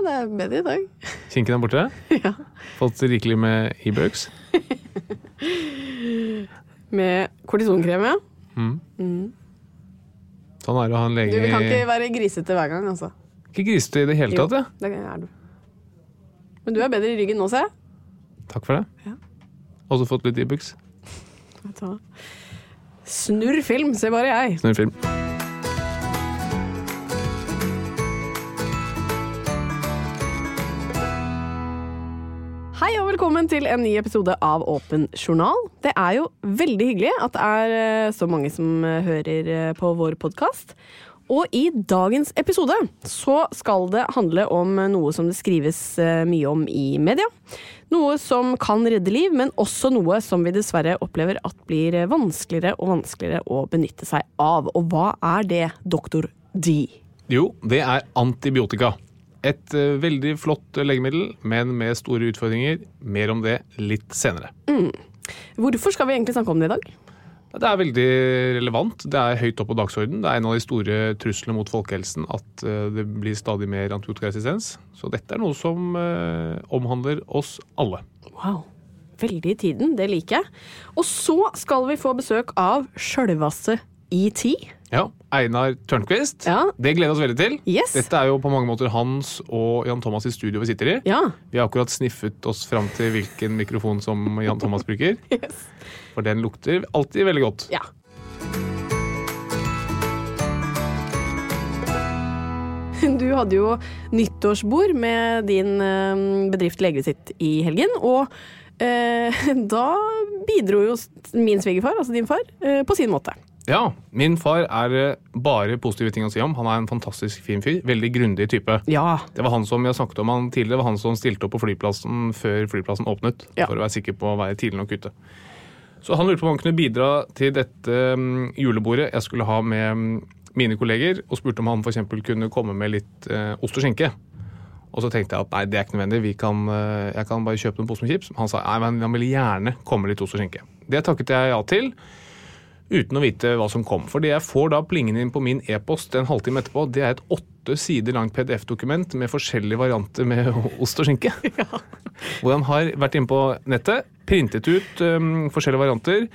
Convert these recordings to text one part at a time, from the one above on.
Det er bedre i dag. Kinken er borte? Ja. Fått rikelig med e-bugs? Med kortisonkrem, ja. Sånn er det å ha en Du, lege vi kan ikke være grisete hver gang, altså. Ikke grisete i det hele tatt, ja. det er du. Men du er bedre i ryggen nå, ser jeg. Takk for det. Ja. Også fått litt. Vet du? Snurr film, ser bare jeg. Snurr film. Velkommen til en ny episode av Åpen journal. Det er jo veldig hyggelig at det er eh, så mange som eh, hører eh, på vår podkast. Og i dagens episode så skal det handle om noe som det skrives mye om i media. Noe som kan redde liv, men også noe som vi dessverre opplever at blir vanskeligere og vanskeligere å benytte seg av. Og hva er det, doktor D? Jo, det er antibiotika. Et eh, veldig flott legemiddel, men med store utfordringer. Mer om det litt senere. Hvorfor skal vi egentlig snakke om det i dag? Det er veldig relevant. Det er høyt opp på dagsordenen. Det er en av de store truslene mot folkehelsen at eh, det blir stadig mer antibiotikaresistens. Så dette er noe som eh, omhandler oss alle. Wow. Veldig i tiden, det liker jeg. Og så skal vi få besøk av sjølvaste ET. Ja, Einar Tørnquist. Ja. Det gleder vi oss veldig til. Yes. Dette er jo på mange måter Hans og Jan Thomas i studio vi sitter i. Ja. Vi har akkurat sniffet oss fram til hvilken mikrofon som Jan Thomas bruker. Yes. For den lukter alltid veldig godt. ja. Du hadde jo nyttårsbord med din eh, bedrift Legesitt i helgen, og eh, da bidro jo min svigerfar, altså din far, eh, på sin måte. Ja, min far er eh, bare positive ting å si om. Han er en fantastisk fin fyr. Veldig grundig type. Ja. Det var han som jeg snakket om han tidligere, det var han som stilte opp på flyplassen før flyplassen åpnet. Ja. For å være sikker på å være tidlig nok ute. Så han lurte på om han kunne bidra til dette mm, julebordet jeg skulle ha med mm, mine kolleger, og spurte om han f.eks. kunne komme med litt eh, ost og skinke. Og så tenkte jeg at nei, det er ikke nødvendig, Vi kan, eh, jeg kan bare kjøpe noen poser med chips. Han sa nei, men han ville gjerne komme med litt ost og skinke. Det takket jeg ja til uten å vite hva som kom. For det jeg får da plingen inn på min e-post en halvtime etterpå, det er et åtte sider langt PDF-dokument med forskjellige varianter med ost og skinke. Hvor han har vært inne på nettet, printet ut um, forskjellige varianter,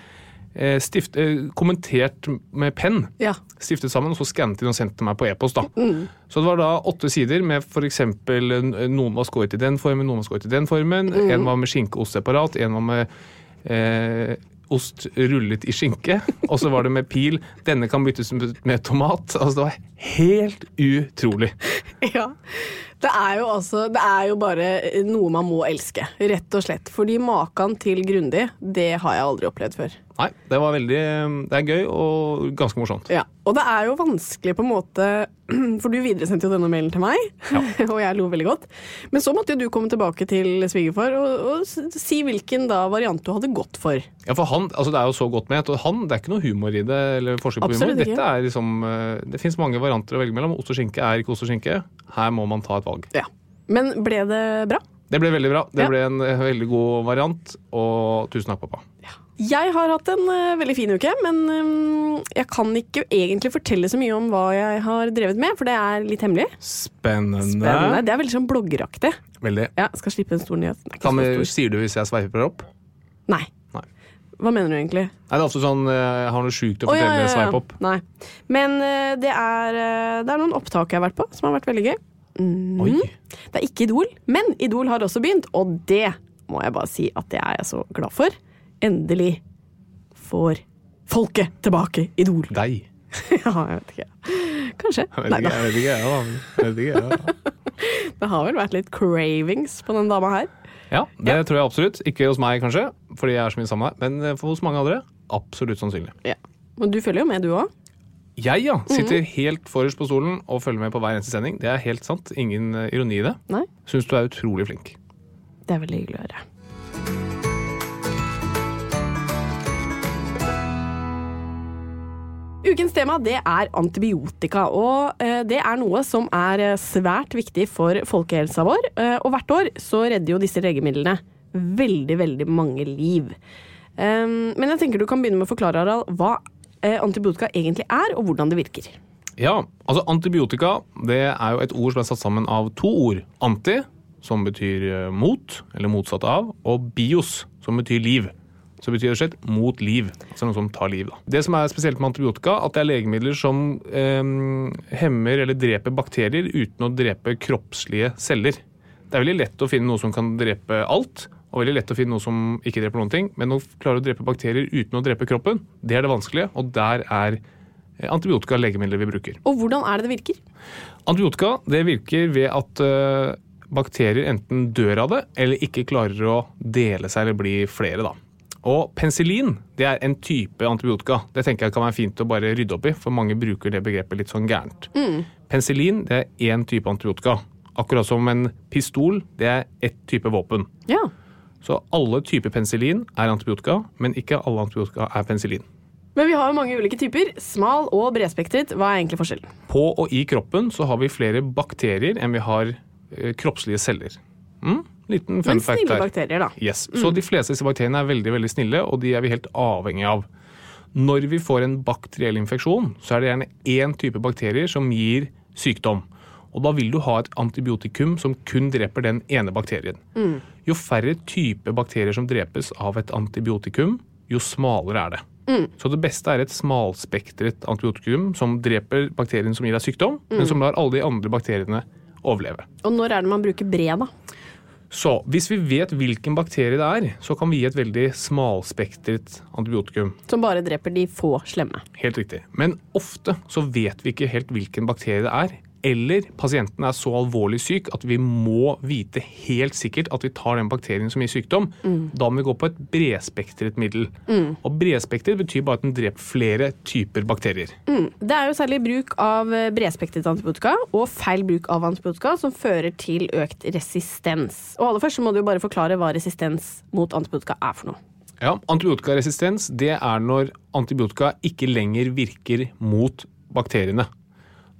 eh, stift, eh, kommentert med penn, Ja. stiftet sammen, og så skannet inn og sendt til meg på e-post. da. Så det var da åtte sider med f.eks. noen var skåret i den formen, noen var skåret i den formen. En var med skinke og ost separat, en var med eh, ost rullet i skinke, og så var det med pil. Denne kan byttes med tomat. Altså, det var helt utrolig. Ja. Det er jo altså Det er jo bare noe man må elske, rett og slett. Fordi maken til grundig, det har jeg aldri opplevd før. Nei, det var veldig Det er gøy og ganske morsomt. Ja, Og det er jo vanskelig på en måte For du videresendte jo denne mailen til meg, og jeg lo veldig godt. Men så måtte jo du komme tilbake til svigerfar og, og si hvilken da variant du hadde gått for. Ja, for han, altså Det er jo så godt ment, og han, det er ikke noe humor i det. eller forsøk på humor. Dette ikke. Er liksom, eh, Det fins mange varianter å velge mellom. Ost og skinke er ikke ost og skinke. Her må man ta et valg. Ja. Men ble det bra? Det ble veldig bra. Det Ja. ble en eh, veldig god variant, og tusen takk, pappa. Ja. Jeg har hatt en uh, veldig fin uke, men um, jeg kan ikke egentlig fortelle så mye om hva jeg har drevet med, for det er litt hemmelig. Spennende. Spennende. Det er veldig sånn bloggeraktig. Veldig. Ja, skal slippe en stor nyhet. Kan stor. sier du hvis jeg sveiper opp? Nei. Nei. Hva mener du egentlig? Nei, det er ofte sånn jeg har noe sjukt å ja, fortelle ja, med ja. sveip opp. Nei. Men det er, det er noen opptak jeg har vært på, som har vært veldig gøy. Mm. Oi. Det er ikke Idol, men Idol har også begynt, og det må jeg bare si at det er jeg så glad for. Endelig får folket tilbake Idol. Deg. ja, jeg vet ikke. Kanskje. Jeg vet ikke, jeg vet ikke, jeg, vet ikke, jeg. Det har vel vært litt cravings på den dama her. Ja, det tror jeg absolutt. Ikke hos meg, kanskje, fordi jeg er så mye sammen med deg, men eh, hos mange andre absolutt sannsynlig. Ja. Men du følger jo med, du òg. Jeg ja, sitter Mhm. helt forrest på stolen og følger med på hver eneste sending. Det er helt sant. Ingen eh, ironi i det. Nei? Syns du er utrolig flink. Det er veldig hyggelig å høre. Ukens tema det er antibiotika, og eh, det er noe som er eh, svært viktig for folkehelsa vår. Og hvert år så redder jo disse legemidlene veldig, veldig mange liv. Um, men jeg tenker du kan begynne med å forklare, Harald, hva antibiotika egentlig er, og hvordan det virker. Ja, altså antibiotika det er jo et ord som er satt sammen av to ord. Anti, som betyr eh, mot, eller motsatt av, og bios, som betyr liv. Så betyr det slett mot liv. Altså noe som tar liv. Da. Det som er spesielt med antibiotika, at det er legemidler som eh, hemmer eller dreper bakterier uten å drepe kroppslige celler. Det er veldig lett å finne noe som kan drepe alt, og veldig lett å finne noe som ikke dreper noen ting. Men å klare å drepe bakterier uten å drepe kroppen, det er det vanskelige, og der er eh, antibiotika legemidler vi bruker. Og hvordan er det det virker? Antibiotika det virker ved at eh, bakterier enten dør av det, eller ikke klarer å dele seg eller bli flere. da. Og penicillin det er en type antibiotika. Det tenker jeg kan være fint å bare rydde opp i, for mange bruker det begrepet litt sånn gærent. Penicillin det er én type antibiotika. Akkurat som en pistol det er ett type våpen. Ja. Så alle typer penicillin er antibiotika, men ikke alle antibiotika er penicillin. Men vi har jo mange ulike typer. Smal og bredspektret. Hva er egentlig forskjellen? På og i kroppen så har vi flere bakterier enn vi har eh, kroppslige celler. Mm? Liten fun Men fact snille bakterier, da. Yes. Så de fleste av disse bakteriene er veldig veldig snille, og de er vi helt avhengig av. Når vi får en bakteriell infeksjon, så er det gjerne én type bakterier som gir sykdom. Og da vil du ha et antibiotikum som kun dreper den ene bakterien. Jo færre typer bakterier som drepes av et antibiotikum, jo smalere er det. Så det beste er et smalspektret antibiotikum som dreper bakterien som gir deg sykdom, men som lar alle de andre bakteriene overleve. Og når er det man bruker bred, da? Så hvis vi vet hvilken bakterie det er, så kan vi gi et veldig smalspektret antibiotikum. Som bare dreper de få slemme. Helt riktig. Men ofte så vet vi ikke helt hvilken bakterie det er. Eller pasienten er så alvorlig syk at vi må vite helt sikkert at vi tar den bakterien som gir sykdom. Da må vi gå på et bredspektret middel. Og bredspektret betyr bare at den dreper flere typer bakterier. Det er jo særlig bruk av bredspektret antibiotika og feil bruk av antibiotika som fører til økt resistens. Og aller først så må du jo bare forklare hva resistens mot antibiotika er for noe. Ja, Antibiotikaresistens det er når antibiotika ikke lenger virker mot bakteriene.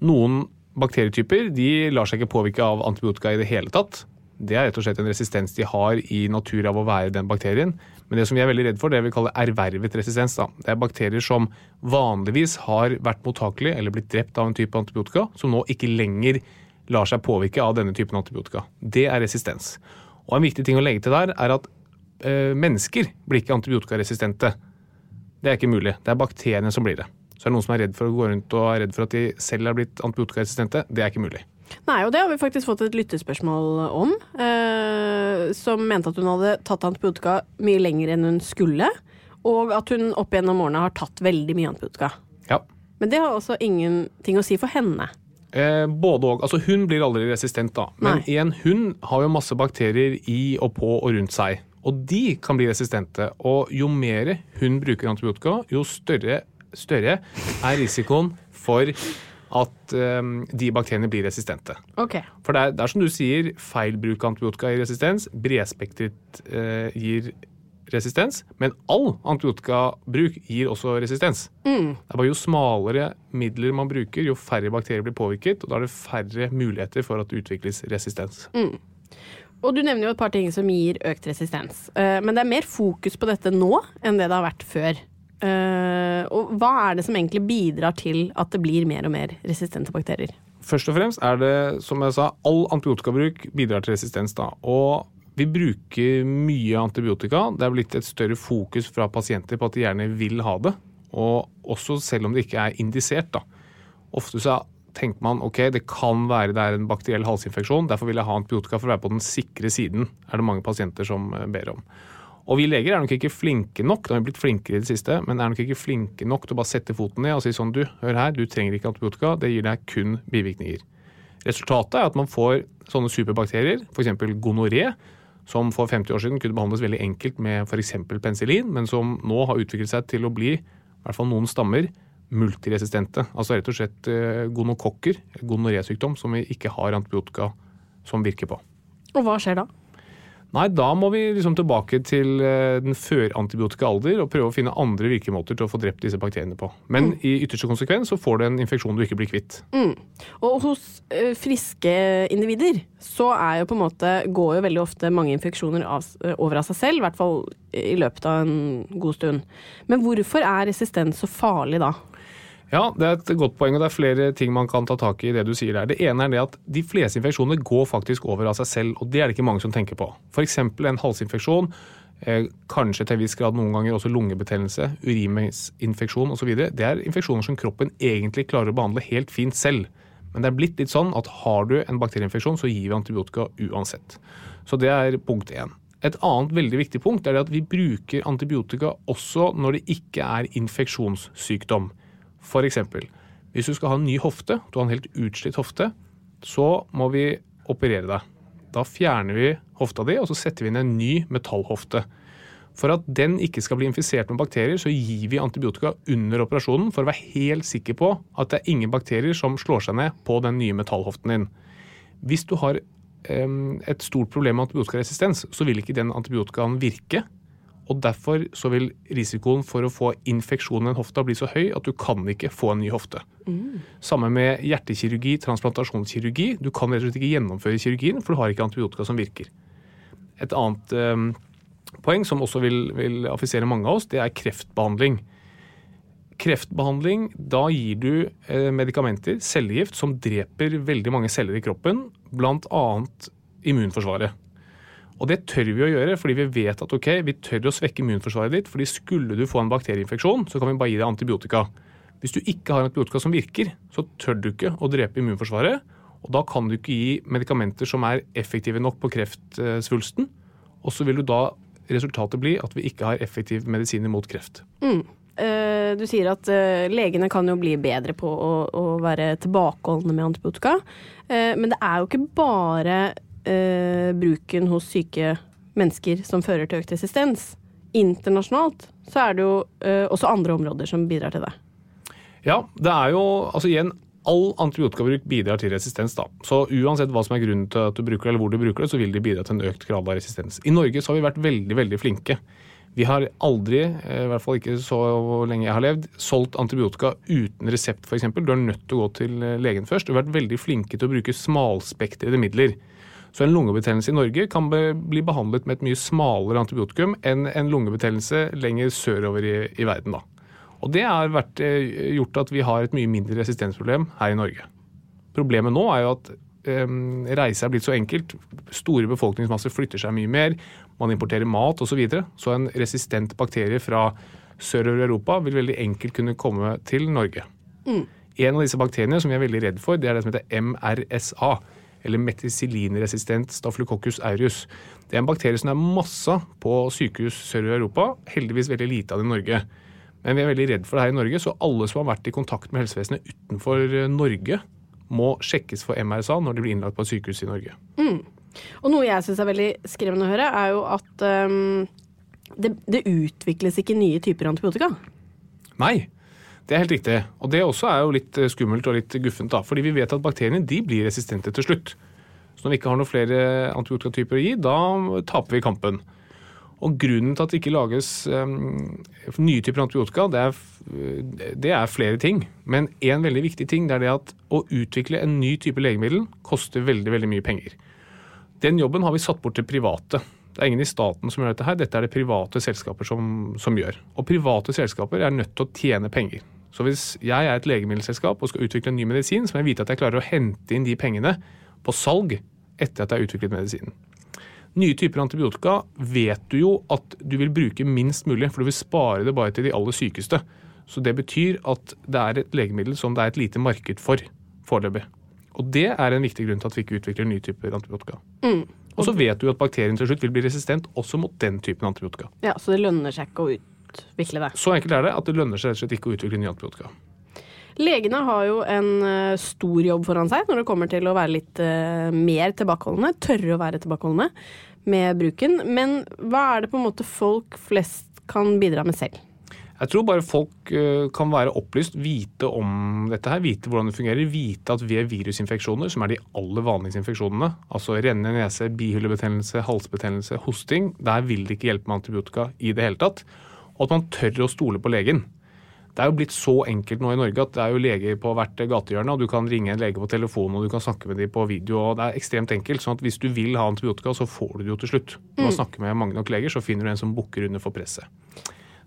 Noen bakterietyper de lar seg ikke påvirke av antibiotika i det hele tatt. Det er rett og slett en resistens de har i natur av å være den bakterien. Men det som vi er veldig redd for, det vi kaller ervervet resistens. Da. Det er bakterier som vanligvis har vært mottakelige eller blitt drept av en type antibiotika, som nå ikke lenger lar seg påvirke av denne typen antibiotika. Det er resistens. Og en viktig ting å legge til der er at ø, mennesker blir ikke antibiotikaresistente. Det er ikke mulig. Det er bakteriene som blir det. Så er det noen som er redd for å gå rundt og er redd for at de selv er blitt antibiotikaresistente. Det er ikke mulig. Nei, og det har vi faktisk fått et lyttespørsmål om. Eh, som mente at hun hadde tatt antibiotika mye lenger enn hun skulle. Og at hun opp gjennom årene har tatt veldig mye antibiotika. Ja. Men det har også ingenting å si for henne. Eh, både og. Altså, hun blir aldri resistent, da. Men Nei. igjen, hun har jo masse bakterier i og på og rundt seg. Og de kan bli resistente. Og jo mer hun bruker antibiotika, jo større, større er risikoen for at um, de bakteriene blir resistente. Okay. For det er, det er som du sier, feil bruk av antibiotika gir resistens. Bredspektret uh, gir resistens. Men all antibiotikabruk gir også resistens. Det er bare Jo smalere midler man bruker, jo færre bakterier blir påvirket. Og da er det færre muligheter for at det utvikles resistens. Og du nevner jo et par ting som gir økt resistens. Uh, Men det er mer fokus på dette nå enn det det har vært før. Eh, Og hva er det som egentlig bidrar til at det blir mer og mer resistente bakterier? Først og fremst er det, som jeg sa, all antibiotikabruk bidrar til resistens. da. Og vi bruker mye antibiotika. Det er blitt et større fokus fra pasienter på at de gjerne vil ha det. Og også selv om det ikke er indisert. da. Ofte så tenker man ok, det kan være det er en bakteriell halsinfeksjon, derfor vil jeg ha antibiotika for å være på den sikre siden, er det mange pasienter som eh, ber om. Og vi leger er nok ikke flinke nok, da har vi blitt flinkere i det siste, men er nok ikke flinke nok til å bare sette foten ned og si sånn du, hør her, du trenger ikke antibiotika, det gir deg kun bivirkninger. Resultatet er at man får sånne superbakterier, f.eks. gonoré, som for 50 år siden kunne behandles veldig enkelt med f.eks. penicillin, men som nå har utviklet seg til å bli, i hvert fall noen stammer, multiresistente. Altså rett og slett eh, gonokokker, gonorésykdom, som vi ikke har antibiotika som virker på. Og hva skjer da? Nei, da må vi liksom tilbake til eh, den førantibiotika alder og prøve å finne andre virkemåter til å få drept disse bakteriene på. Men i ytterste konsekvens så får du en infeksjon du ikke blir kvitt. Og hos ø, friske individer så er jo på en måte, går jo veldig ofte mange infeksjoner av, eh, over av seg selv, i hvert fall i løpet av en god stund. Men hvorfor er resistens så farlig da? Ja, det er et godt poeng, og det er flere ting man kan ta tak i i det du sier der. Det ene er det at de fleste infeksjoner går faktisk over av seg selv, og det er det ikke mange som tenker på. F.eks. en halsinfeksjon, eh, kanskje til en viss grad noen ganger også lungebetennelse, urinveisinfeksjon osv. Det er infeksjoner som kroppen egentlig klarer å behandle helt fint selv. Men det er blitt litt sånn at har du en bakterieinfeksjon, så gir vi antibiotika uansett. Så det er punkt én. Et annet veldig viktig punkt er at vi bruker antibiotika også når det ikke er infeksjonssykdom. Eksempel, hvis du skal ha en ny hofte, du har en helt utslitt hofte, så må vi operere deg. Da fjerner vi hofta di, og så setter vi inn en ny metallhofte. For at den ikke skal bli infisert med bakterier, så gir vi antibiotika under operasjonen for å være helt sikker på at det er ingen bakterier som slår seg ned på den nye metallhoften din. Hvis du har em, et stort problem med antibiotikaresistens, så vil ikke den antibiotikaen virke. Og derfor så vil risikoen for å få infeksjon i en hofte bli så høy at du kan ikke få en ny hofte. Samme med hjertekirurgi, transplantasjonskirurgi. Du kan rett og slett ikke gjennomføre kirurgien, for du har ikke antibiotika som virker. Et annet em, poeng som også vil, vil affisere mange av oss, det er kreftbehandling. Kreftbehandling, da gir du eh, medikamenter, cellegift, som dreper veldig mange celler i kroppen, bl.a. immunforsvaret. Og det tør vi å gjøre, fordi vi vet at ok, vi tør å svekke immunforsvaret ditt, fordi skulle du få en bakterieinfeksjon, så kan vi bare gi deg antibiotika. Hvis du ikke har antibiotika som virker, så tør du ikke å drepe immunforsvaret, og da kan du ikke gi medikamenter som er effektive nok på kreftsvulsten, og så vil du da resultatet bli at vi ikke har effektiv medisiner mot kreft. Eh, Du sier at eh, legene kan jo bli bedre på å være tilbakeholdne med antibiotika. Eh, Men det er jo ikke bare eh, bruken hos syke mennesker som fører til økt resistens. Internasjonalt så er det jo eh, også andre områder som bidrar til det. Ja, det er jo altså igjen All antibiotikabruk bidrar til resistens. da. Så uansett hva som er grunnen til at du bruker det, eller hvor du bruker det, så vil det bidra til en økt grad av resistens. I Norge så har vi vært veldig veldig flinke. Vi har aldri, eh, i hvert fall ikke så lenge jeg har levd, solgt antibiotika uten resept f.eks. Du er nødt til å gå til eh, legen først. Du har vært veldig flinke til å bruke smalspektrede midler. Så en lungebetennelse i Norge kan bli behandlet med et mye smalere antibiotikum enn en lungebetennelse lenger sørover i, i verden. da. Og det har vært, eh, gjort at vi har et mye mindre resistensproblem her i Norge. Problemet nå er jo at eh, reise er blitt så enkelt. Store befolkningsmasser flytter seg mye mer. Man importerer mat osv. Så, videre. så en resistent bakterie fra sørover i Europa vil veldig enkelt kunne komme til Norge. En av disse bakteriene som vi er veldig redd for, det er det som heter MRSA. Eller metisilinresistent staphylococcus aureus. Det er en bakterie som er masse på sykehus sør i Europa. Heldigvis veldig lite av det i Norge. Men vi er veldig redd for det her i Norge, så alle som har vært i kontakt med helsevesenet utenfor eh, Norge, må sjekkes for MRSA når de blir innlagt på et sykehus i Norge. Og noe jeg syns er veldig skremmende å høre, er jo at um, det, det utvikles ikke nye typer antibiotika. Nei, det er helt riktig. Og det også er jo litt eh, skummelt og litt guffent, da. Fordi vi vet at bakteriene de blir resistente til slutt. Så når vi ikke har noen flere antibiotikatyper å gi, da taper vi kampen. Og grunnen til at det ikke lages um, nye typer antibiotika, det er, det er flere ting. Men en veldig viktig ting det er det at å utvikle en ny type legemiddel koster veldig, veldig mye penger. Den jobben har vi satt bort til private. Det er ingen i staten som gjør dette her, dette er det private selskaper som, som gjør. Og private selskaper er nødt til å tjene penger. Så hvis jeg er et legemiddelselskap og skal utvikle en ny medisin, så må jeg vite at jeg klarer å hente inn de pengene på salg etter at jeg har utviklet medisinen. Nye typer antibiotika vet du jo at du vil bruke minst mulig, for du vil spare det bare til de aller sykeste. Så det betyr at det er et legemiddel som det er et lite marked for foreløpig. Og det er en viktig grunn til at vi ikke utvikler nye typer antibiotika. Og så vet du at bakterien til slutt vil bli resistent også mot den typen antibiotika. Ja, Så det lønner seg ikke å utvikle det. Så enkelt er det at det lønner seg rett og slett ikke å utvikle nye antibiotika. Legene har jo en eh, stor jobb foran seg når det kommer til å være litt eh, mer tilbakeholdne. Tørre å være tilbakeholdne med bruken. Men hva er det på en måte folk flest kan bidra med selv? Jeg tror bare folk eh, kan være opplyst, vite om dette her, vite hvordan det fungerer. Vite at ved virusinfeksjoner, som er de aller vanligste infeksjonene, altså rennende nese, bihulebetennelse, halsbetennelse, hosting, der vil det ikke hjelpe med antibiotika i det hele tatt. Og at man tør å stole på legen. Det er jo blitt så enkelt nå i Norge at det er jo leger på hvert gatehjørne, og du kan ringe en lege på telefon og du kan snakke med dem på video. og Det er ekstremt enkelt. sånn at hvis du vil ha antibiotika, så får du det jo til slutt. Du må snakke med mange nok leger, så finner du en som bukker under for presset.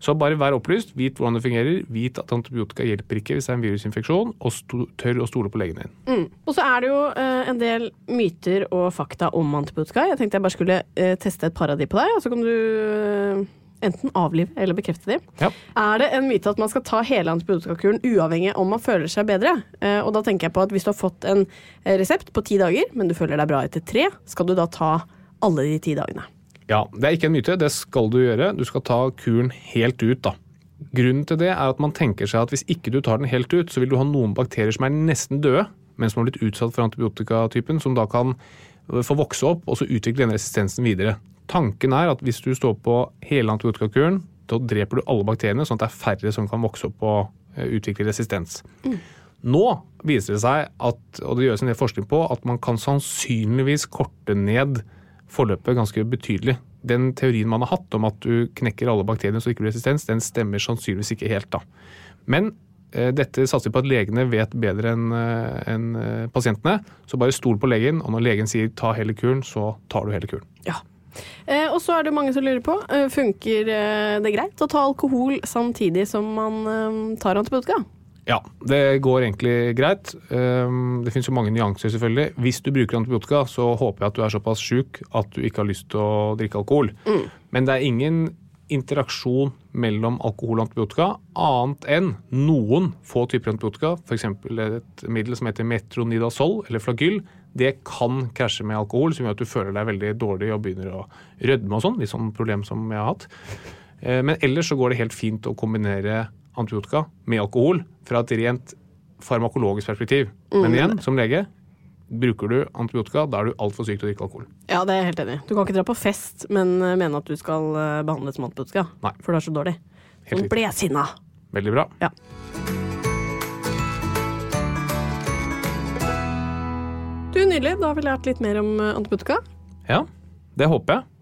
Så bare vær opplyst, vit hvordan det fungerer, vit at antibiotika hjelper ikke hvis det er en virusinfeksjon, og tør å stole på legen din. Mm. Og så er det jo eh, en del myter og fakta om antibiotika. Jeg tenkte jeg bare skulle eh, teste et par av de på deg, og så kan du eh, enten avlive eller bekrefte de. Ja. Er det en myte at man skal ta hele antibiotikakuren uavhengig om man føler seg bedre? Eh, og da tenker jeg på at hvis du har fått en eh, resept på ti dager, men du føler deg bra etter tre, skal du da ta alle de ti dagene? Ja, det er ikke en myte. Det skal du gjøre. Du skal ta kuren helt ut, da. Grunnen til det er at man tenker seg at hvis ikke du tar den helt ut, så vil du ha noen bakterier som er nesten døde, men som har blitt utsatt for antibiotikatypen, som da kan få vokse opp og så utvikle denne resistensen videre. Tanken er at hvis du står på hele antibiotikakuren, da dreper du alle bakteriene, sånn at det er færre som kan vokse opp og eh, utvikle resistens. Nå viser det seg, at, og det gjøres en del forskning på, at man kan sannsynligvis korte ned forløpet ganske betydelig. Den teorien man har hatt om at du knekker alle bakteriene så det ikke blir resistens, den stemmer sannsynligvis ikke helt. da. Men eh, dette satser på at legene vet bedre enn en, eh, pasientene. Så bare stol på legen, og når legen sier ta hele kuren, så tar du hele kuren. Ja. Eh, og så er det mange som lurer på, eh, funker eh, det greit å ta alkohol samtidig som man eh, tar antibiotika? Ja, det går egentlig greit. Um, Det finnes jo mange nyanser, selvfølgelig. Hvis du bruker antibiotika, så håper jeg at du er såpass sjuk at du ikke har lyst til å drikke alkohol. Men det er ingen interaksjon mellom alkohol og antibiotika annet enn noen få typer antibiotika, f.eks. et middel som heter metronidazol eller flagyl. Det kan krasje med alkohol, som gjør at du føler deg veldig dårlig og begynner å rødme og sånn. Litt sånn problem som jeg har hatt. Eh, Men ellers så går det helt fint å kombinere antibiotika med alkohol fra et rent farmakologisk perspektiv. Men igjen, som lege, bruker du antibiotika, da er du altfor syk til å drikke alkohol. Ja, det er jeg helt enig i. Du kan ikke dra på fest, men eh, mene at du skal eh, behandles som antibiotika. Nei. For du er så dårlig. Helt Sånn ble jeg sinna. Veldig bra. Ja. Du, Nydelig. Da har vi lært litt mer om eh, antibiotika. Ja, det håper jeg.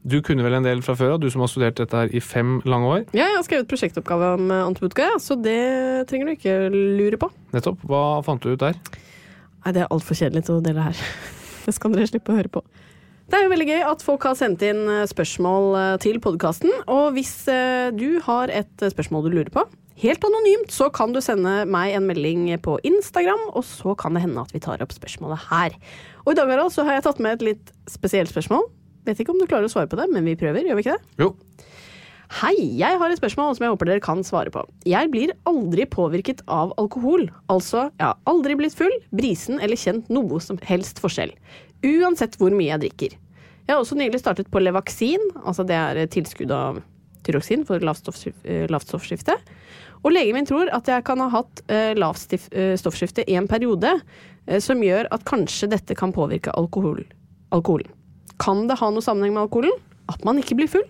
Du kunne vel en del fra før av, du som har studert dette her i fem lange år. Ja, jeg har skrevet prosjektoppgave om eh, antibiotika, så det trenger du ikke lure på. Nettopp. Hva fant du ut der? Nei, det er altfor kjedelig til å dele her. Det skal dere slippe å høre på. Det er jo veldig gøy at folk har sendt inn eh, spørsmål eh, til podkasten. Og hvis du har et spørsmål du lurer på, helt anonymt, så kan du sende meg en melding på Instagram, og så kan det hende at vi tar opp spørsmålet her. Og i dag Harald, så har jeg tatt med et litt spesielt spørsmål. Vet ikke om du klarer å svare på det, men vi prøver, gjør vi ikke det? Jo. Hei, jeg har et spørsmål som jeg håper dere kan svare på. Jeg blir aldri påvirket av alkohol. Altså, jeg har aldri blitt full, brisen eller kjent noe som helst forskjell. Uansett hvor mye jeg drikker. Jeg har også nylig startet på Levaksin, altså det er tilskudd av tyroksin for lavt eh, stoffskifte. Og legen min tror at jeg kan ha hatt eh, lavt eh, stoffskifte i en periode, som gjør at kanskje dette kan påvirke alkohol, alkoholen. Kan det ha noe sammenheng med alkoholen? At man ikke blir full?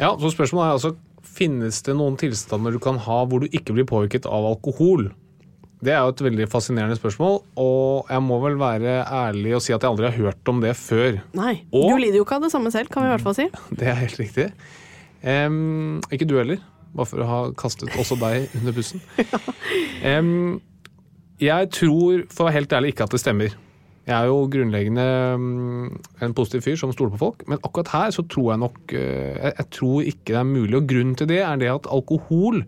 Ja, så spørsmålet er altså Finnes det noen tilstander du kan ha hvor du ikke blir påvirket av alkohol? Det er jo et veldig fascinerende spørsmål, og jeg må vel være ærlig og si at jeg aldri har hørt om det før. Nei. Og- Du lider jo ikke av det samme selv, kan vi i hvert fall si. Det er helt riktig. Um, ikke du heller, bare for å ha kastet også deg under bussen. Um, jeg tror, for å være helt ærlig, ikke at det stemmer. Jeg er jo grunnleggende mm, en positiv fyr som stoler på folk, men akkurat her så tror jeg nok eh, Jeg, jeg tror ikke det er mulig. Og grunnen til det er det at alkohol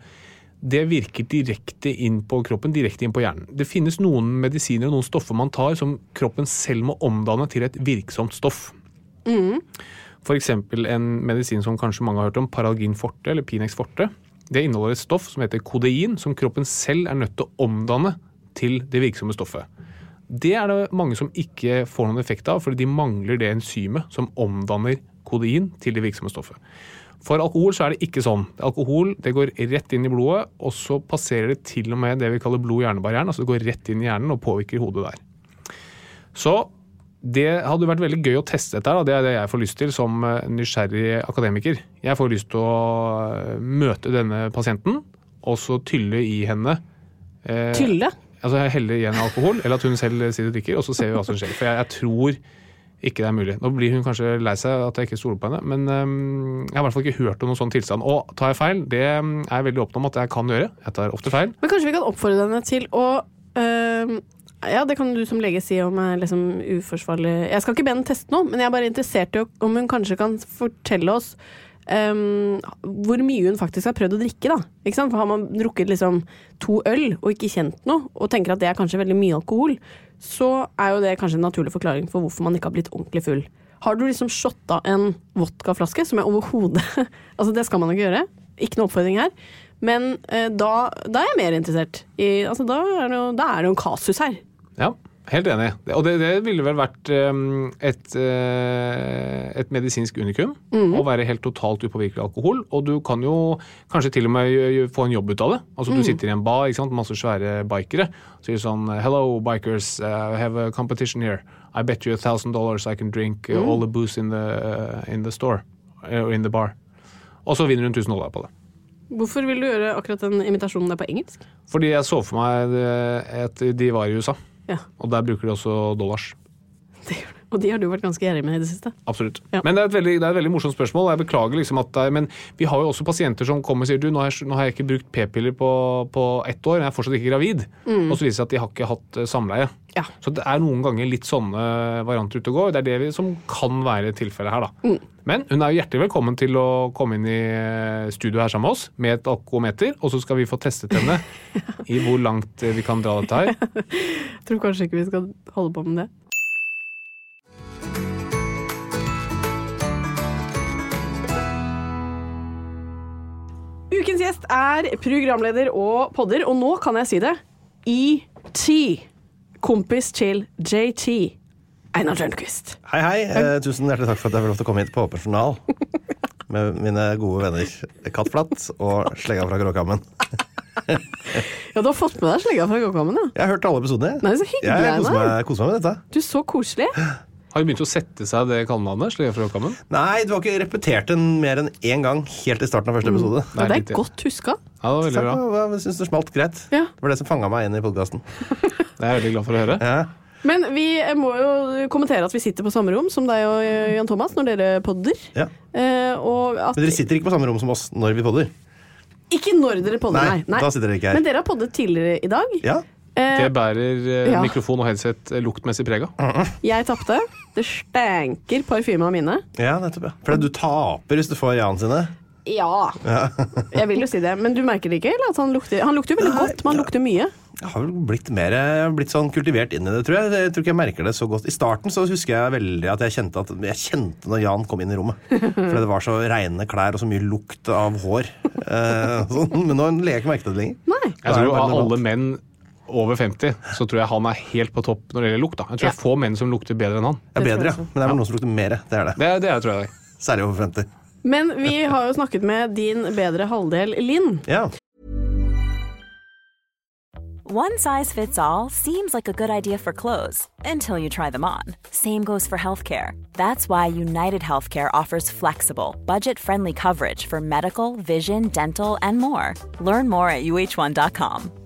det virker direkte inn på kroppen, direkte inn på hjernen. Det finnes noen medisiner og noen stoffer man tar som kroppen selv må omdanne til et virksomt stoff. Mm. F.eks. en medisin som kanskje mange har hørt om, Paralgin forte eller Pinex forte. Det inneholder et stoff som heter kodein, som kroppen selv er nødt til å omdanne til det virksomme stoffet. Det er det mange som ikke får noen effekt av, fordi de mangler det enzymet som omdanner kodein til det virksomme stoffet. For alkohol så er det ikke sånn. Alkohol det går rett inn i blodet, og så passerer det til og med det vi kaller blod-hjernebarrieren. Altså det går rett inn i hjernen og påvirker hodet der. Så det hadde vært veldig gøy å teste dette. Det er det jeg får lyst til som eh, nysgjerrig akademiker. Jeg får lyst til å eh, møte denne pasienten, og så tylle i henne eh, Tylle? Altså jeg heller igjen alkohol, eller at hun selv sitter og drikker, og så ser vi hva som skjer. For jeg, jeg, tror ikke det er mulig. Nå blir hun kanskje lei seg at jeg ikke stoler på henne, men um, jeg har i hvert fall ikke hørt om noen sånn tilstand. Og tar jeg feil, det er jeg veldig åpen om at jeg kan gjøre. Jeg tar ofte feil. Men kanskje vi kan oppfordre henne til å øh, ja, det kan du som lege si om er liksom uforsvarlig Jeg skal ikke be henne teste noe, men jeg er bare interessert i om hun kanskje kan fortelle oss um, hvor mye hun faktisk har prøvd å drikke. da. Ikke sant? For Har man drukket liksom to øl og ikke kjent noe, og tenker at det er kanskje veldig mye alkohol, så er jo det kanskje en naturlig forklaring for hvorfor man ikke har blitt ordentlig full. Har du liksom shotta en vodkaflaske, som jeg overhodet Altså, det skal man ikke gjøre. Ikke noe oppfordring her. Men eh, da, da, er jeg mer interessert. I, altså, da, er det jo en kasus her. Ja. Helt enig. Og det, det ville vel vært um, et, uh, et, medisinsk unikum mm. å være helt totalt upåvirkelig av alkohol. Og du kan jo kanskje til og med få en jobb ut av det. Altså mm. Du sitter i en bar, ikke sant? masse svære bikere. Sier sånn Hello, bikers. Uh, I have a competition here. I bet you a thousand dollars I can drink uh, mm. all the booze in the, uh, in the store. Or in the bar. Og så vinner hun 1000 dollar på det. Hvorfor vil du gjøre akkurat den imitasjonen der på engelsk? Fordi jeg så for meg at de var i USA. Ja. Og der bruker de også dollars. Det gjør. Og de har du vært ganske gjerrig med i det siste. Absolutt. Ja. Men det er, veldig, det er, et veldig, morsomt spørsmål. Jeg beklager liksom at det er, Men vi har jo også pasienter som kommer og sier du, nå har jeg, nå har jeg ikke brukt p-piller på, på, ett år, jeg er fortsatt ikke gravid. Mm. Og så viser det seg at de har ikke hatt uh, samleie. Ja. Så det er noen ganger litt sånne varianter ute og går. Det er det vi, som kan være tilfellet her, da. Mm. Men hun er jo hjertelig velkommen til å komme inn i eh, studio her sammen med oss med et alkometer, og så skal vi få testet henne i hvor langt eh, vi kan dra dette her. Jeg tror kanskje ikke vi skal holde på med det. Ukens gjest er programleder og podder, og nå kan jeg si det. ET. Kompis til JT. Einar Tørnquist. Hei, hei. Eh, tusen hjertelig takk for at jeg fikk lov til å komme hit på Åpen journal. Med mine gode venner Katt Flatt og Slegga fra Gråkammen. ja, du har fått med deg Slegga fra Gråkammen, ja? Jeg har hørt alle episodene. Nei, så hyggelig, Jeg koser meg, koser meg med dette. Du, så koselig. Har det begynt å sette seg det kallenavnet? Nei, du har ikke repetert den mer enn én gang helt i starten av første episode. Mm. Ja, det er godt huska. Ja, det var veldig bra. Jeg syns det smalt greit. Ja. Det var det som fanga meg inn i podkasten. det er jeg veldig glad for å høre. Ja. Men vi må jo kommentere at vi sitter på samme rom som deg og Jan Thomas når dere podder. Ja. Eh, at... Men dere sitter ikke på samme rom som oss når vi podder? Ikke når dere podder, nei. nei. Da sitter dere ikke her. Men dere har poddet tidligere i dag. Ja. Eh, det bærer eh, ja. mikrofon og headset eh, luktmessig preg av. Jeg tapte. Det stenker parfyme av mine. Ja, nettopp. ja. For du taper hvis du får Jan sine. Ja. ja. jeg vil jo si det. Men du merker det ikke? Eller? At han, lukter, han lukter jo veldig Nei, godt, men han lukter mye. Jeg har vel blitt mer blitt sånn kultivert inn i det, tror jeg. Jeg tror ikke jeg merker det så godt. I starten så husker jeg veldig at jeg kjente at jeg kjente når Jan kom inn i rommet. Fordi det var så rene klær og så mye lukt av hår. Eh, sånn. Men nå leker jeg ikke merke til det lenger. Nei. Jeg tror av alle menn over 50, så tror jeg han er helt på topp når det gjelder lukt. Da. Jeg tror ja. jeg får menn som lukter bedre enn han. Er bedre, ja. Men det er vel noen som lukter mer. Det er det. Det, det er, tror jeg det. Særlig over 50. Men vi har jo snakket med din bedre halvdel Linn. Ja. One size fits all seems like a good idea for clothes until you try them on. Same goes for healthcare. That's why United Healthcare offers flexible, budget friendly coverage for medical, vision, dental, and more. Learn more at uh1.com.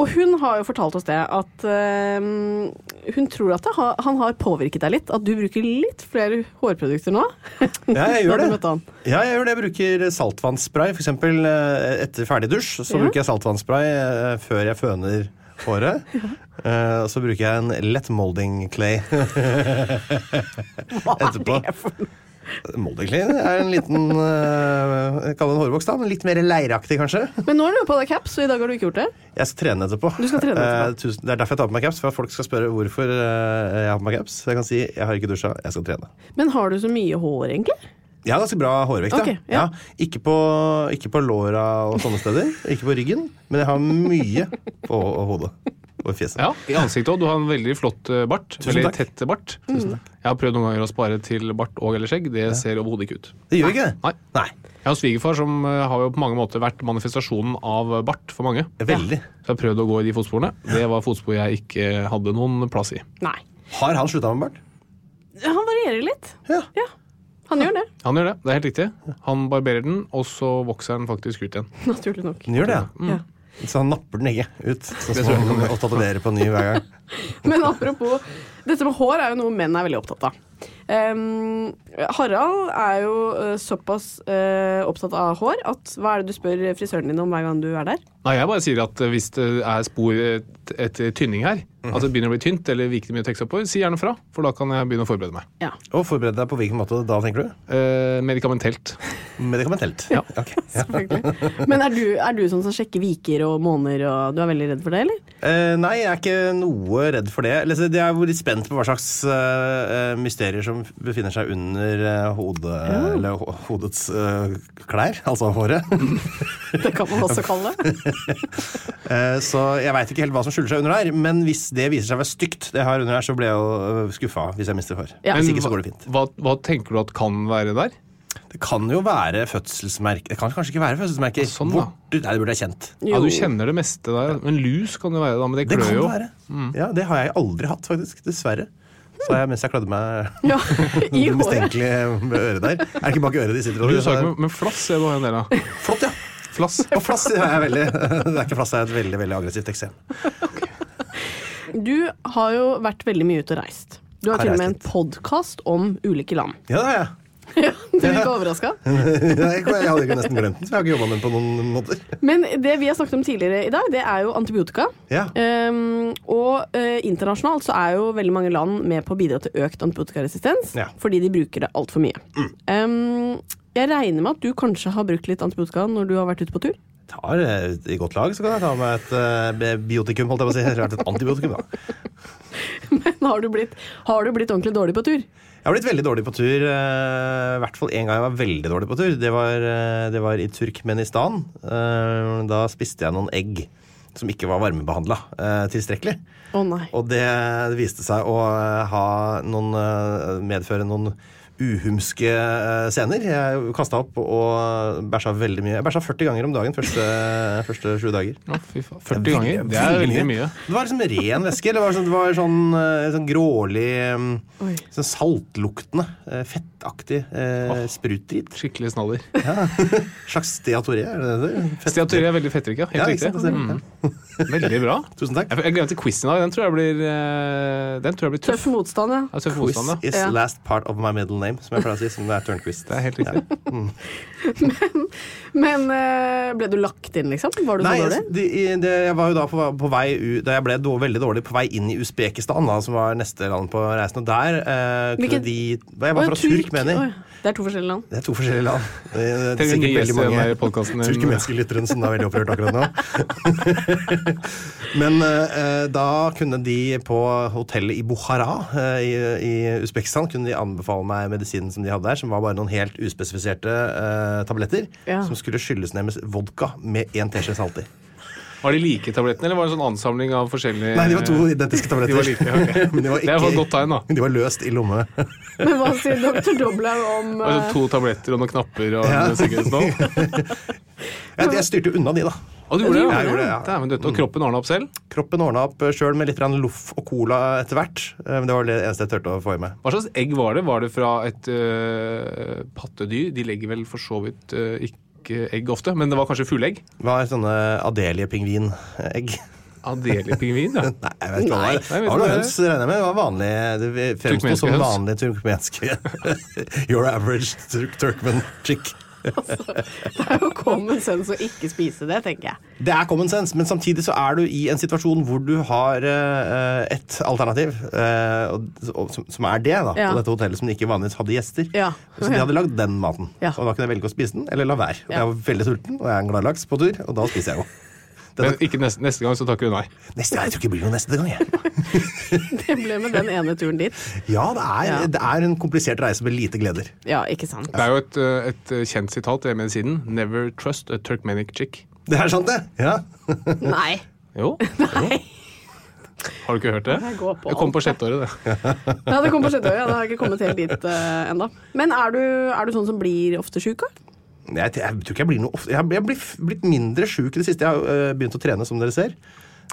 Og hun har jo fortalt oss det, at eh, hun tror at har, han har påvirket deg litt. At du bruker litt flere hårprodukter nå. Ja, jeg gjør det. Ja, jeg gjør det. Jeg bruker saltvannsspray. Eksempel eh, etter ferdig dusj så Ja. bruker jeg saltvannsspray eh, før jeg føner håret. Ja. Og så bruker jeg en lett molding clay Hva er det for noe? Molding clay er en liten uh, Kall det en hårvoks, da, men litt mer leiraktig, kanskje. Men nå har du på deg caps, og i dag har du ikke gjort det. Jeg skal trene etterpå. Du skal trene etterpå. Uh, det er derfor jeg tar på meg caps, for at folk skal spørre hvorfor uh, jeg har på meg caps. Jeg kan si jeg har ikke dusja, jeg skal trene. Men har du så mye hår, egentlig? Jeg har ganske bra hårvekt. Ok, ja. ja. ja. Ikke, på, ikke på låra og sånne steder. Ikke på ryggen, men jeg har mye på hodet og fjeset. Ja, I ansiktet òg. Du har en veldig flott eh, bart. Tusen veldig takk. tett bart. Jeg har prøvd noen ganger å spare til bart og eller skjegg. Det ser overhodet ikke ut. Det gjør ikke det? Nei. Nei. Jeg har svigerfar som eh, har jo på mange måter vært manifestasjonen av bart for mange. Veldig. Så jeg har prøvd å gå i de fotsporene. Det var fotspor jeg ikke hadde noen plass i. Nei. Har han slutta med bart? Han varierer litt. Ja. ja. Han gjør det, Han gjør det, det er helt riktig. Han barberer den, og så vokser den faktisk ut igjen. naturlig nok. Han gjør det, ja. Ja. Så han napper den ikke ut. Sånn som han og tatoverer på ny hver gang. Men apropos Dette med hår er jo noe menn er veldig opptatt av. Um, Harald er jo eh, såpass uh, opptatt av hår at hva er det du spør frisøren din om hver gang du er der? Nei, Jeg bare sier at eh, hvis det er spor et- etter tynning her, altså det begynner å bli tynt eller virker mye tekst oppover, si gjerne fra, for da kan jeg begynne å forberede meg. Ja. Og forbered deg på hvilken måte da, tenker du? Eh, medikamentelt. Medikamentelt. Ja. Okay. Selvfølgelig. Men er du, er du sånn som sjekker viker og måneder, og du er veldig redd for det, eller? Eh, nei, jeg er ikke noe redd for det. Eller, så Jeg er litt spent på hva slags uh, mysterier som befinner seg under uh, hodet, eller ho hodets uh, klær, altså håret. Det kan man også kalle det. Eh, så jeg veit ikke helt hva som skjuler seg under der. Men hvis det viser seg å være stygt, det jeg har under her, så blir jeg jo skuffa hvis jeg mister hår. Ja. Hvis ikke så går det fint. Hva, hva tenker du at kan være der? Det kan jo være fødselsmerker Det kan kanskje ikke være fødselsmerker. Sånn, da. Vorter, nei, det burde jeg kjent. Ja, Du kjenner det meste der. Men lus kan det være, da. Men det klør Det kan jo. være. Ja, Det har jeg aldri hatt, faktisk. Dessverre. Så jeg, mens jeg klødde meg Ja, i håret. mistenkelig med øret der. Er det ikke bak øret de sitter og Du sa ikke, men flass er det en del av. Flott, ja. Flass. Og flass er jeg veldig Det er ikke flass, det er et veldig veldig aggressivt eksem. Du har jo vært veldig mye ute og reist. Du har Har til og med en podkast om ulike land. Ja, det har jeg. Du blir ikke overraska? Jeg, hadde ikke nesten glemt den, så jeg har ikke jobba med den på noen måter. Men det vi har snakket om tidligere i dag, det er jo antibiotika. Ja. Um, og uh, internasjonalt så er jo veldig mange land med på å bidra til økt antibiotikaresistens Ja. fordi de bruker det altfor mye. Um, jeg regner med at du kanskje har brukt litt antibiotika når du har vært ute på tur? Tar eh, I godt lag så kan jeg ta med et uh, biotikum, holdt jeg på å si. Rart et antibiotikum, da. Men har du, blitt, har du blitt ordentlig dårlig på tur? Jeg har blitt veldig dårlig på tur. eh, I hvert fall én gang jeg var veldig dårlig på tur. Det var, eh, det var i Turkmenistan. Eh, Da spiste jeg noen egg som ikke var varmebehandla tilstrekkelig. Å nei. Og det viste seg å eh, ha noen, eh, medføre noen uhumske eh, scener. Jeg kasta opp og bæsja veldig mye. Jeg bæsja 40 ganger om dagen første, første sju dager. Å, fy faen. 40 ganger. Det er veldig mye. Det var liksom ren væske. Det var sånn, det var sånn, eh, sånn grålig eh, Sånn saltluktende, eh, fettaktig eh, sprutdrit. Skikkelig snaller. Slags steatoré, er det det? Fett- Steatoré er veldig fettrik, ja. Helt Ja, riktig. sant, ser- Mm. Veldig bra. Tusen takk. Jeg, jeg glemte quizen i dag. Den tror jeg blir, den tror jeg blir tøff. Tøff motstand, ja. Ja, tøff Quiz motstand, ja. is Ja. last part of my middle name. Name, som jeg pleier å si. Som det er Tørnquist. Det er helt riktig. Men men, ble du lagt inn, liksom? Var du Nei, så dårlig? de, det, jeg var jo da på, på vei ut Da jeg ble då, veldig dårlig på vei inn i Usbekistan, da, som var neste land på reisen, og der eh, kunne Hvilket- de Jeg var fra Turk. Det er to forskjellige land. Det er to forskjellige land. Det er, det er sikkert veldig mange turkmenske lyttere som er veldig opprørt akkurat nå. Men eh, da kunne de på hotellet i Bukhara eh, i, i Usbekistan kunne de anbefale meg medisinen som de hadde der, som var bare noen helt uspesifiserte eh, tabletter Ja. som skulle skylles ned med vodka med én teskje salt i. Var de like tablettene, eller var det en sånn ansamling av forskjellige Nei, de var to identiske tabletter. De var like, okay. Men de var Det var et godt tegn, da. De var løst i lomme. Men hva sier dr. Doblaug om Altså eh, to tabletter og noen knapper og Ja. en sikkerhetsnål. Jeg, jeg styrte unna de, da. Og du gjorde det? Ja, jeg gjorde det, ja. Og kroppen ordna opp selv? Kroppen ordna opp sjøl med litt loff og cola etter hvert. Eh, Men det var det eneste jeg turte å få i meg. Hva slags egg var det? Var det fra et uh, pattedyr? De legger vel for så vidt uh, ikke egg ofte, men det var kanskje fugleegg? Det var sånne Adelie-pingvinegg. Adelie-pingvin, ja. Nei, jeg vet ikke hva det var. Det var noe høns, regner jeg med. Det var vanlig. Det fremsto som vanlig turkmenske Your average turk Turkmen chick. Det er jo common sense å ikke spise det, tenker jeg. Det er common sense, men samtidig så er du i en situasjon hvor du har uh, et alternativ, uh, som, som er det, da, Ja. på dette hotellet som ikke vanligvis hadde gjester. Ja. Så de hadde lagd den maten. Og da kunne jeg velge å spise den, eller la være. Og. Jeg var veldig sulten, og jeg er en glad laks på tur, og da spiser jeg jo. Men ikke neste, neste gang så takker du nei. Neste, gang, jeg tror ikke det blir noe neste gang. Jeg. Det ble med den ene turen dit. Ja, det er, Ja. det er en komplisert reise med lite gleder. Ja, ikke sant. Det er jo et, øh, et øh, kjent sitat i medisinen. Never trust a Turkmenic chick. Det er sant, det. Ja. Nei. Jo. Nei. Har du ikke hørt det? Jeg på Jeg kom på sjette året, det. Ja, det kom på sjette året. ja. Det har jeg ikke kommet helt dit uh, ennå. Men er du, er du sånn som blir ofte sjuk? da? Jeg, jeg tror ikke jeg blir noe ofte Jeg har blitt, mindre sjuk i det siste. Jeg har øh, begynt å trene, som dere ser.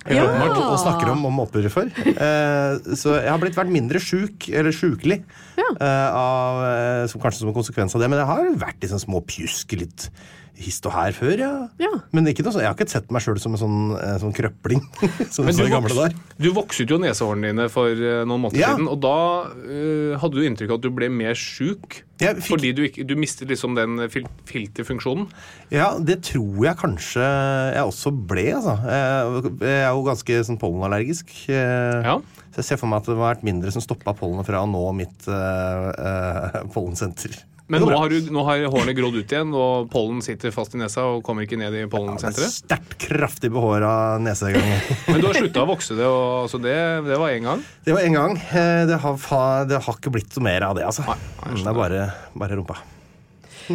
Ja. Og, og snakker om, om måper for. Eh, så jeg har blitt vært mindre sjuk, eller sjukelig, Ja. eh, av, eh, som, kanskje som en konsekvens av det. Men jeg har vært små pjusk litt hist og her før, ja. Ja. Men ikke noe, sånn- jeg har ikke sett meg sjøl som en sånn, eh, sånn krøpling. som Men du, gamle voks, dager. du vokset jo nesehårene dine for øh, noen måneder Ja. siden, og da uh, hadde du inntrykk av at du ble mer sjuk. Fikk- Fordi du, ikke, du mistet liksom den fil filterfunksjonen. Ja, det tror jeg kanskje jeg også ble, altså. Jeg jeg er jo ganske sånn pollenallergisk. eh, Ja. Så jeg ser for meg at det må ha vært mindre som stoppa pollenet fra å nå mitt uh, uh, pollensenter. Men nå har, du, nå har hårene grodd ut igjen, og pollen sitter fast i nesa og kommer ikke ned i Det er sterkt kraftig behåra gang Men du har slutta å vokse det, og altså det, det var én gang. Det var én gang. Eh, Det har, det har ikke blitt noe mer av det, altså. Nei, det er bare, bare rumpa.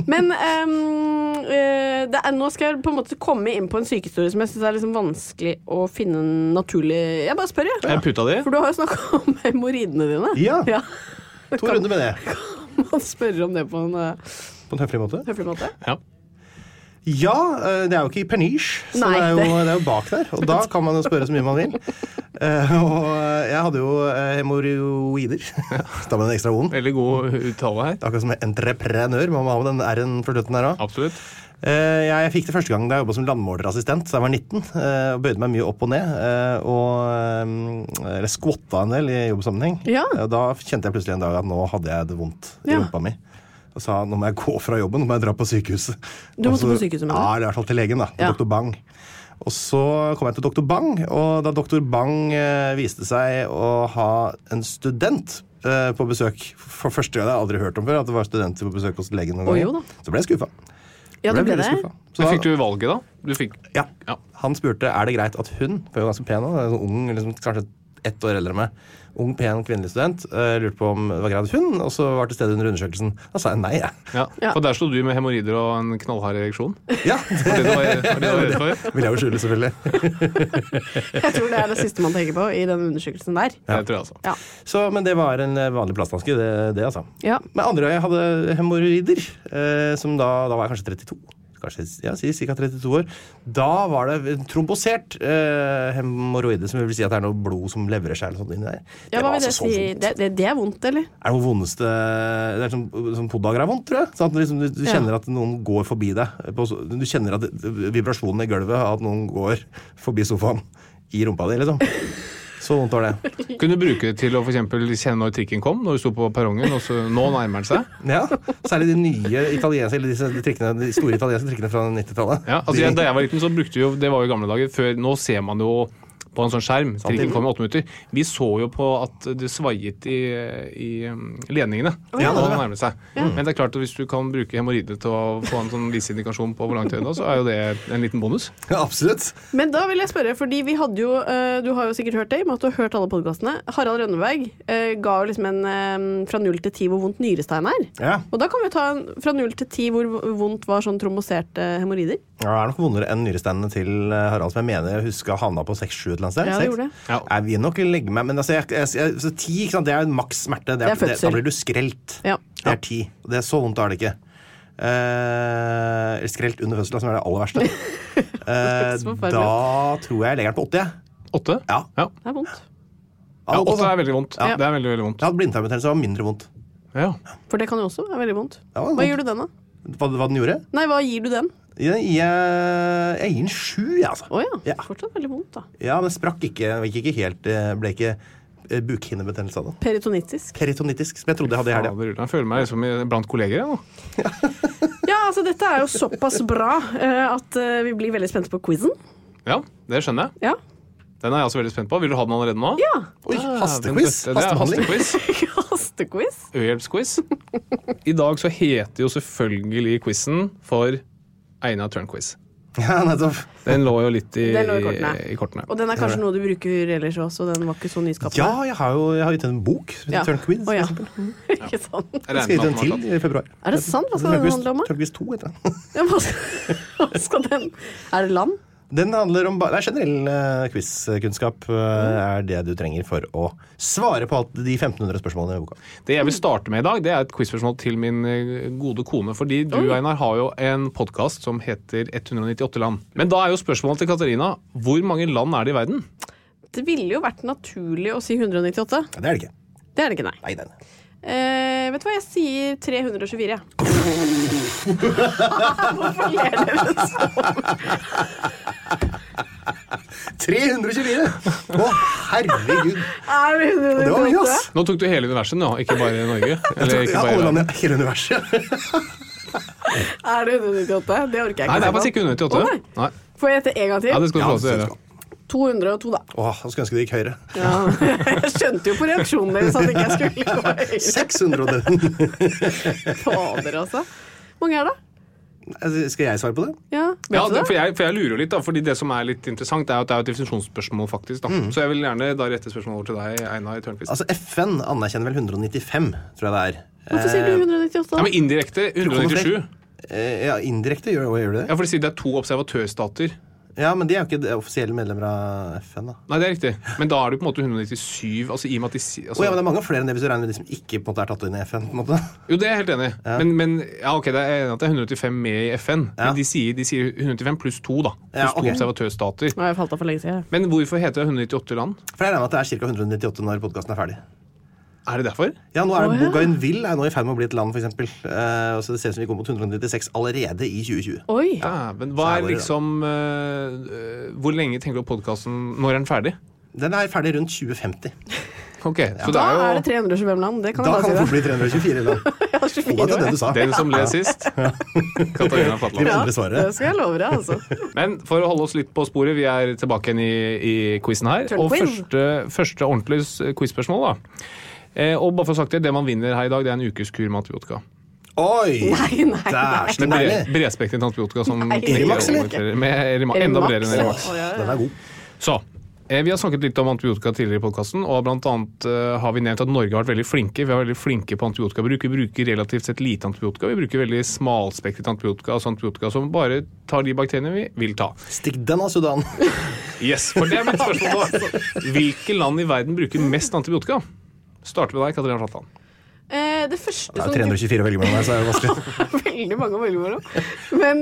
Men ehm, eh, det er, nå skal jeg på en måte komme inn på en sykehistorie som jeg syns er liksom vanskelig å finne en naturlig Jeg bare spør, jeg. Ja. For du har jo snakka om hemoroidene dine. Ja. To runder med det. man spørre om det på en eh, På en høflig måte. høflig måte? Ja. Ja, eh, det er jo ikke i Perniche, så Nei, det, er jo, det- er jo bak der. Og da kan man jo spørre så mye man vil. Eh, og jeg hadde jo hemoroider. Da med en ekstra vond. Veldig god uttale her. Akkurat som entreprenør. Man må ha med den R-en for slutten der òg. Absolutt. Eh, Jeg fikk det første gang da jeg jobba som landmålerassistent da jeg var 19. eh, Og bøyde meg mye opp og ned. eh, Og eller skvotta en del i jobbsammenheng. Ja. Da kjente jeg plutselig en dag at nå hadde jeg det vondt i Ja. rumpa mi. Og sa nå må jeg gå fra jobben, nå må jeg dra på sykehuset. Du måtte så- på sykehuset med det? Ja, eller i hvert fall til legen. da, til Ja. doktor Bang. Og så kom jeg til doktor Bang, og da doktor Bang viste seg å ha en student på besøk for første gang, det har jeg aldri hørt om før, at det var studenter på besøk hos legen noen jo ganger. Så ble jeg skuffa. Ja, det ble det. Så da- fikk du valget, da? Du fikk ja. Ja. Han spurte er det greit at hun, for hun er ganske pen nå, er sånn ung, liksom, kanskje ett år eldre enn meg, ung, pen kvinnelig student, eh, lurte på om det var greit at hun også var til stede under undersøkelsen. Da sa jeg nei, jeg. Ja. Ja. For der sto du med hemoroider og en knallhard ereksjon. Ja, det var, var det du var redd for? vil jeg jo skjule, selvfølgelig. Jeg tror det er det siste man tenker på i den undersøkelsen der. Det tror jeg altså. Ja. Så, men det var en eh, vanlig plasthanske, det, det altså. Ja. Men andre jeg hadde hemoroider, eh, som da, da var jeg kanskje 32. Kanskje, ja, ca. 32 år. Da var det trombosert eh, hemoroide, som vil si at det er noe blod som levrer seg eller sånt inni der. Ja, hva var vil det altså så si? Det, det, det er vondt, eller? er det noe vondeste Det er som, som podagra vondt, tror jeg. Sånn liksom, du, du Ja. kjenner at noen går forbi deg. Du kjenner at vibrasjonen i gulvet at noen går forbi sofaen i rumpa di, liksom. Så vondt var det. Kunne du bruke det til å for kjenne når trikken kom, når du sto på perrongen, og så nå nærmer den seg? Ja, Særlig de nye italienske eller disse trikkene, de store italienske trikkene fra 90-tallet. Ja, altså Da jeg var liten, så brukte vi jo Det var jo i gamle dager. Før, nå ser man jo på en sånn skjerm. Trikken kom i åtte minutter. Vi så jo på at det svaiet i, i ledningene ledningene ja. når det nærmet seg. Men det er klart at hvis du kan bruke hemoroidene til å få en sånn viss indikasjon på hvor langt det er, så er jo det en liten bonus. Ja, absolutt. Men da vil jeg spørre, fordi vi hadde jo eh, Du har jo sikkert hørt det, i og med at du har hørt alle podkastene. Harald Rønneberg eh, ga jo liksom en eh, fra null til ti hvor vondt nyrestein er. Ja. Og da kan vi ta en fra null til ti hvor vondt var sånn tromboserte hemoroider. Ja, det er nok vondere enn nyresteinene til Harald, som jeg mener jeg husker havna på 6-7 et annet sted. Ja, det Seks? gjorde det. Ja. Jeg vil nok legge meg Men altså, jeg, jeg, jeg, så ti, ikke sant? det er jo maks smerte. Det Det er, er fødsel. da blir du skrelt. Ja. Det er ti. Det er så vondt er det ikke. Uh, skrelt under fødsel, som er det aller verste. uh, da tror jeg jeg legger den på åtte. Åtte? Ja. Ja, Det er vondt. ja åtte er veldig vondt. Ja. Det er veldig, veldig vondt. Jeg hadde blindtarmbetennelse, det var mindre vondt. Ja. For det kan jo også være veldig vondt. Ja, det Hva vondt. gir du den, da? Hva, hva den gjorde? Nei, hva gir du den? Jeg, jeg, gir den sju, jeg, altså. Å ja. Ja. Fortsatt veldig vondt, da. Ja, men sprakk ikke. Gikk ikke helt eh, Ble ikke eh, bukhinnebetennelse av det. Peritonittisk. Peritonitisk, som jeg trodde jeg hadde i helga. Jeg føler meg som blant kolleger. jeg, nå. Ja, altså dette er jo såpass bra eh, at vi blir veldig spente på quizen. Ja, det skjønner jeg. Ja. Den er jeg også veldig spent på. Vil du ha den allerede nå? ja. Oi, hastequiz! er Hastebehandling. hastequiz. Hastequiz. Øhjelpsquiz. I dag så heter jo selvfølgelig quizen for Einar Tørnquiz. Ja, nettopp. Den lå jo litt i, lå i kortene. i kortene. Og den er kanskje noe du bruker ellers også, den var ikke så nyskapende. Ja, jeg har jo jeg har gitt en bok som heter Ja. Tørnquiz. Oh, ja. ikke sant? Jeg Jeg skal gi den til i februar. Er det sant? Hva skal den handle om? Turnquiz Tørnquiz 2 heter den. Hva skal den Er det land? Den handler om nei, er generell uh, quizkunnskap. Uh, er det du trenger for å svare på alt de 1500 spørsmålene i boka. Det jeg vil starte med i dag, det er et quizspørsmål til min eh, gode kone. Fordi du, Einar, har jo en podkast som heter 198 land. Men da er jo spørsmålet til Katarina hvor mange land er det i verden? Det ville jo vært naturlig å si 198. Ja, det er det ikke. Det er det ikke, nei. Nei, nei. Uh, vet du hva, jeg sier 324. Hvorfor ler dere sånn? 324! Å, herregud! Er det Det var mye, ass! Nå tok du hele universet nå, ikke bare Norge. Eller ikke bare ja, hele universet. Er det 198? Det orker jeg ikke. Nei, det er faktisk ikke Å, 198. nei. Nei. Får jeg gjette en gang til? Ja, det skal du få lov til å gjøre. 202, da. Åh, jeg skulle ønske det gikk høyere. Ja. Jeg skjønte jo på reaksjonen deres at ikke jeg skulle gå høyere. 600 og den. Fader, altså. Hvor mange er det? Skal jeg svare på det? Ja, Ja, det, for, jeg, for jeg lurer litt, da, fordi det som er litt interessant, er at det er et definisjonsspørsmål, faktisk. da. Så jeg vil gjerne da rette spørsmålet over til deg, Einar Tørnquist. Altså, FN anerkjenner vel 195, tror jeg det er. Hvorfor sier du 198? ja, men indirekte 197. Eh, ja, indirekte gjør, gjør du det? Ja, for de sier det er to observatørstater. Ja, men de er jo ikke offisielle medlemmer av FN, da. Nei, det er riktig. Men da er det på en måte 197, altså i og med at de altså... Altså, ja, men det er mange flere enn det hvis du regner med de som ikke på en måte er tatt inn i FN. på en måte. Jo, det er jeg helt enig i. Men, men ja, ok, det er enig at det er 185 med i FN. Ja. Men de sier, de sier 185 pluss to, da. Pluss Ja, to observatørstater. Jeg falt av for lenge siden. Men hvorfor heter det 198 land? For jeg regner med at det er ca. 198 når podkasten er ferdig. Er det derfor? Ja, nå er det ja. Bougainville er nå i ferd med å bli et land, f.eks. Uh, så det ser ut som vi går mot 196 allerede i 2020. Oi! Ja, men Hva er er liksom øh, Hvor lenge tenker du på podkasten Når er den ferdig? Den er ferdig rundt 2050. Ok, så det Da er er jo det 325 land. Det kan Da jeg kan det fort bli 324 land. Ja, 24 Hold deg til det du sa. den som ble sist. Katarina Fatland. Ja. Det skal jeg love deg, altså. Men for å holde oss litt på sporet, vi er tilbake igjen i, i quizen her. Og quiz. første, første ordentlige quizspørsmål, da. Eh, og bare for å sagt det, det man vinner her i dag, det er en ukes kur med antibiotika. Oi! Nei, nei, nei. Med deilig! bre- bredspektret antibiotika som Nei, Erimax, eller? Med Erimax. Enda bredere enn Erimax. Den er god. Så, eh, Vi har snakket litt om antibiotika tidligere i podkasten, og blant annet eh, har vi nevnt at Norge har vært veldig flinke. Vi er veldig flinke på antibiotikabruk. Vi bruker relativt sett lite antibiotika. Vi bruker veldig smalspektret antibiotika, altså antibiotika som bare tar de bakteriene vi vil ta. Stikk den av Sudan. Yes, for det er mitt spørsmål nå. Hvilke land i verden bruker mest antibiotika? Starter med deg, Katarina Flatland. Eh, det første Det er 324 å velge mellom her, så er det vanskelig. Veldig mange å velge mellom. Men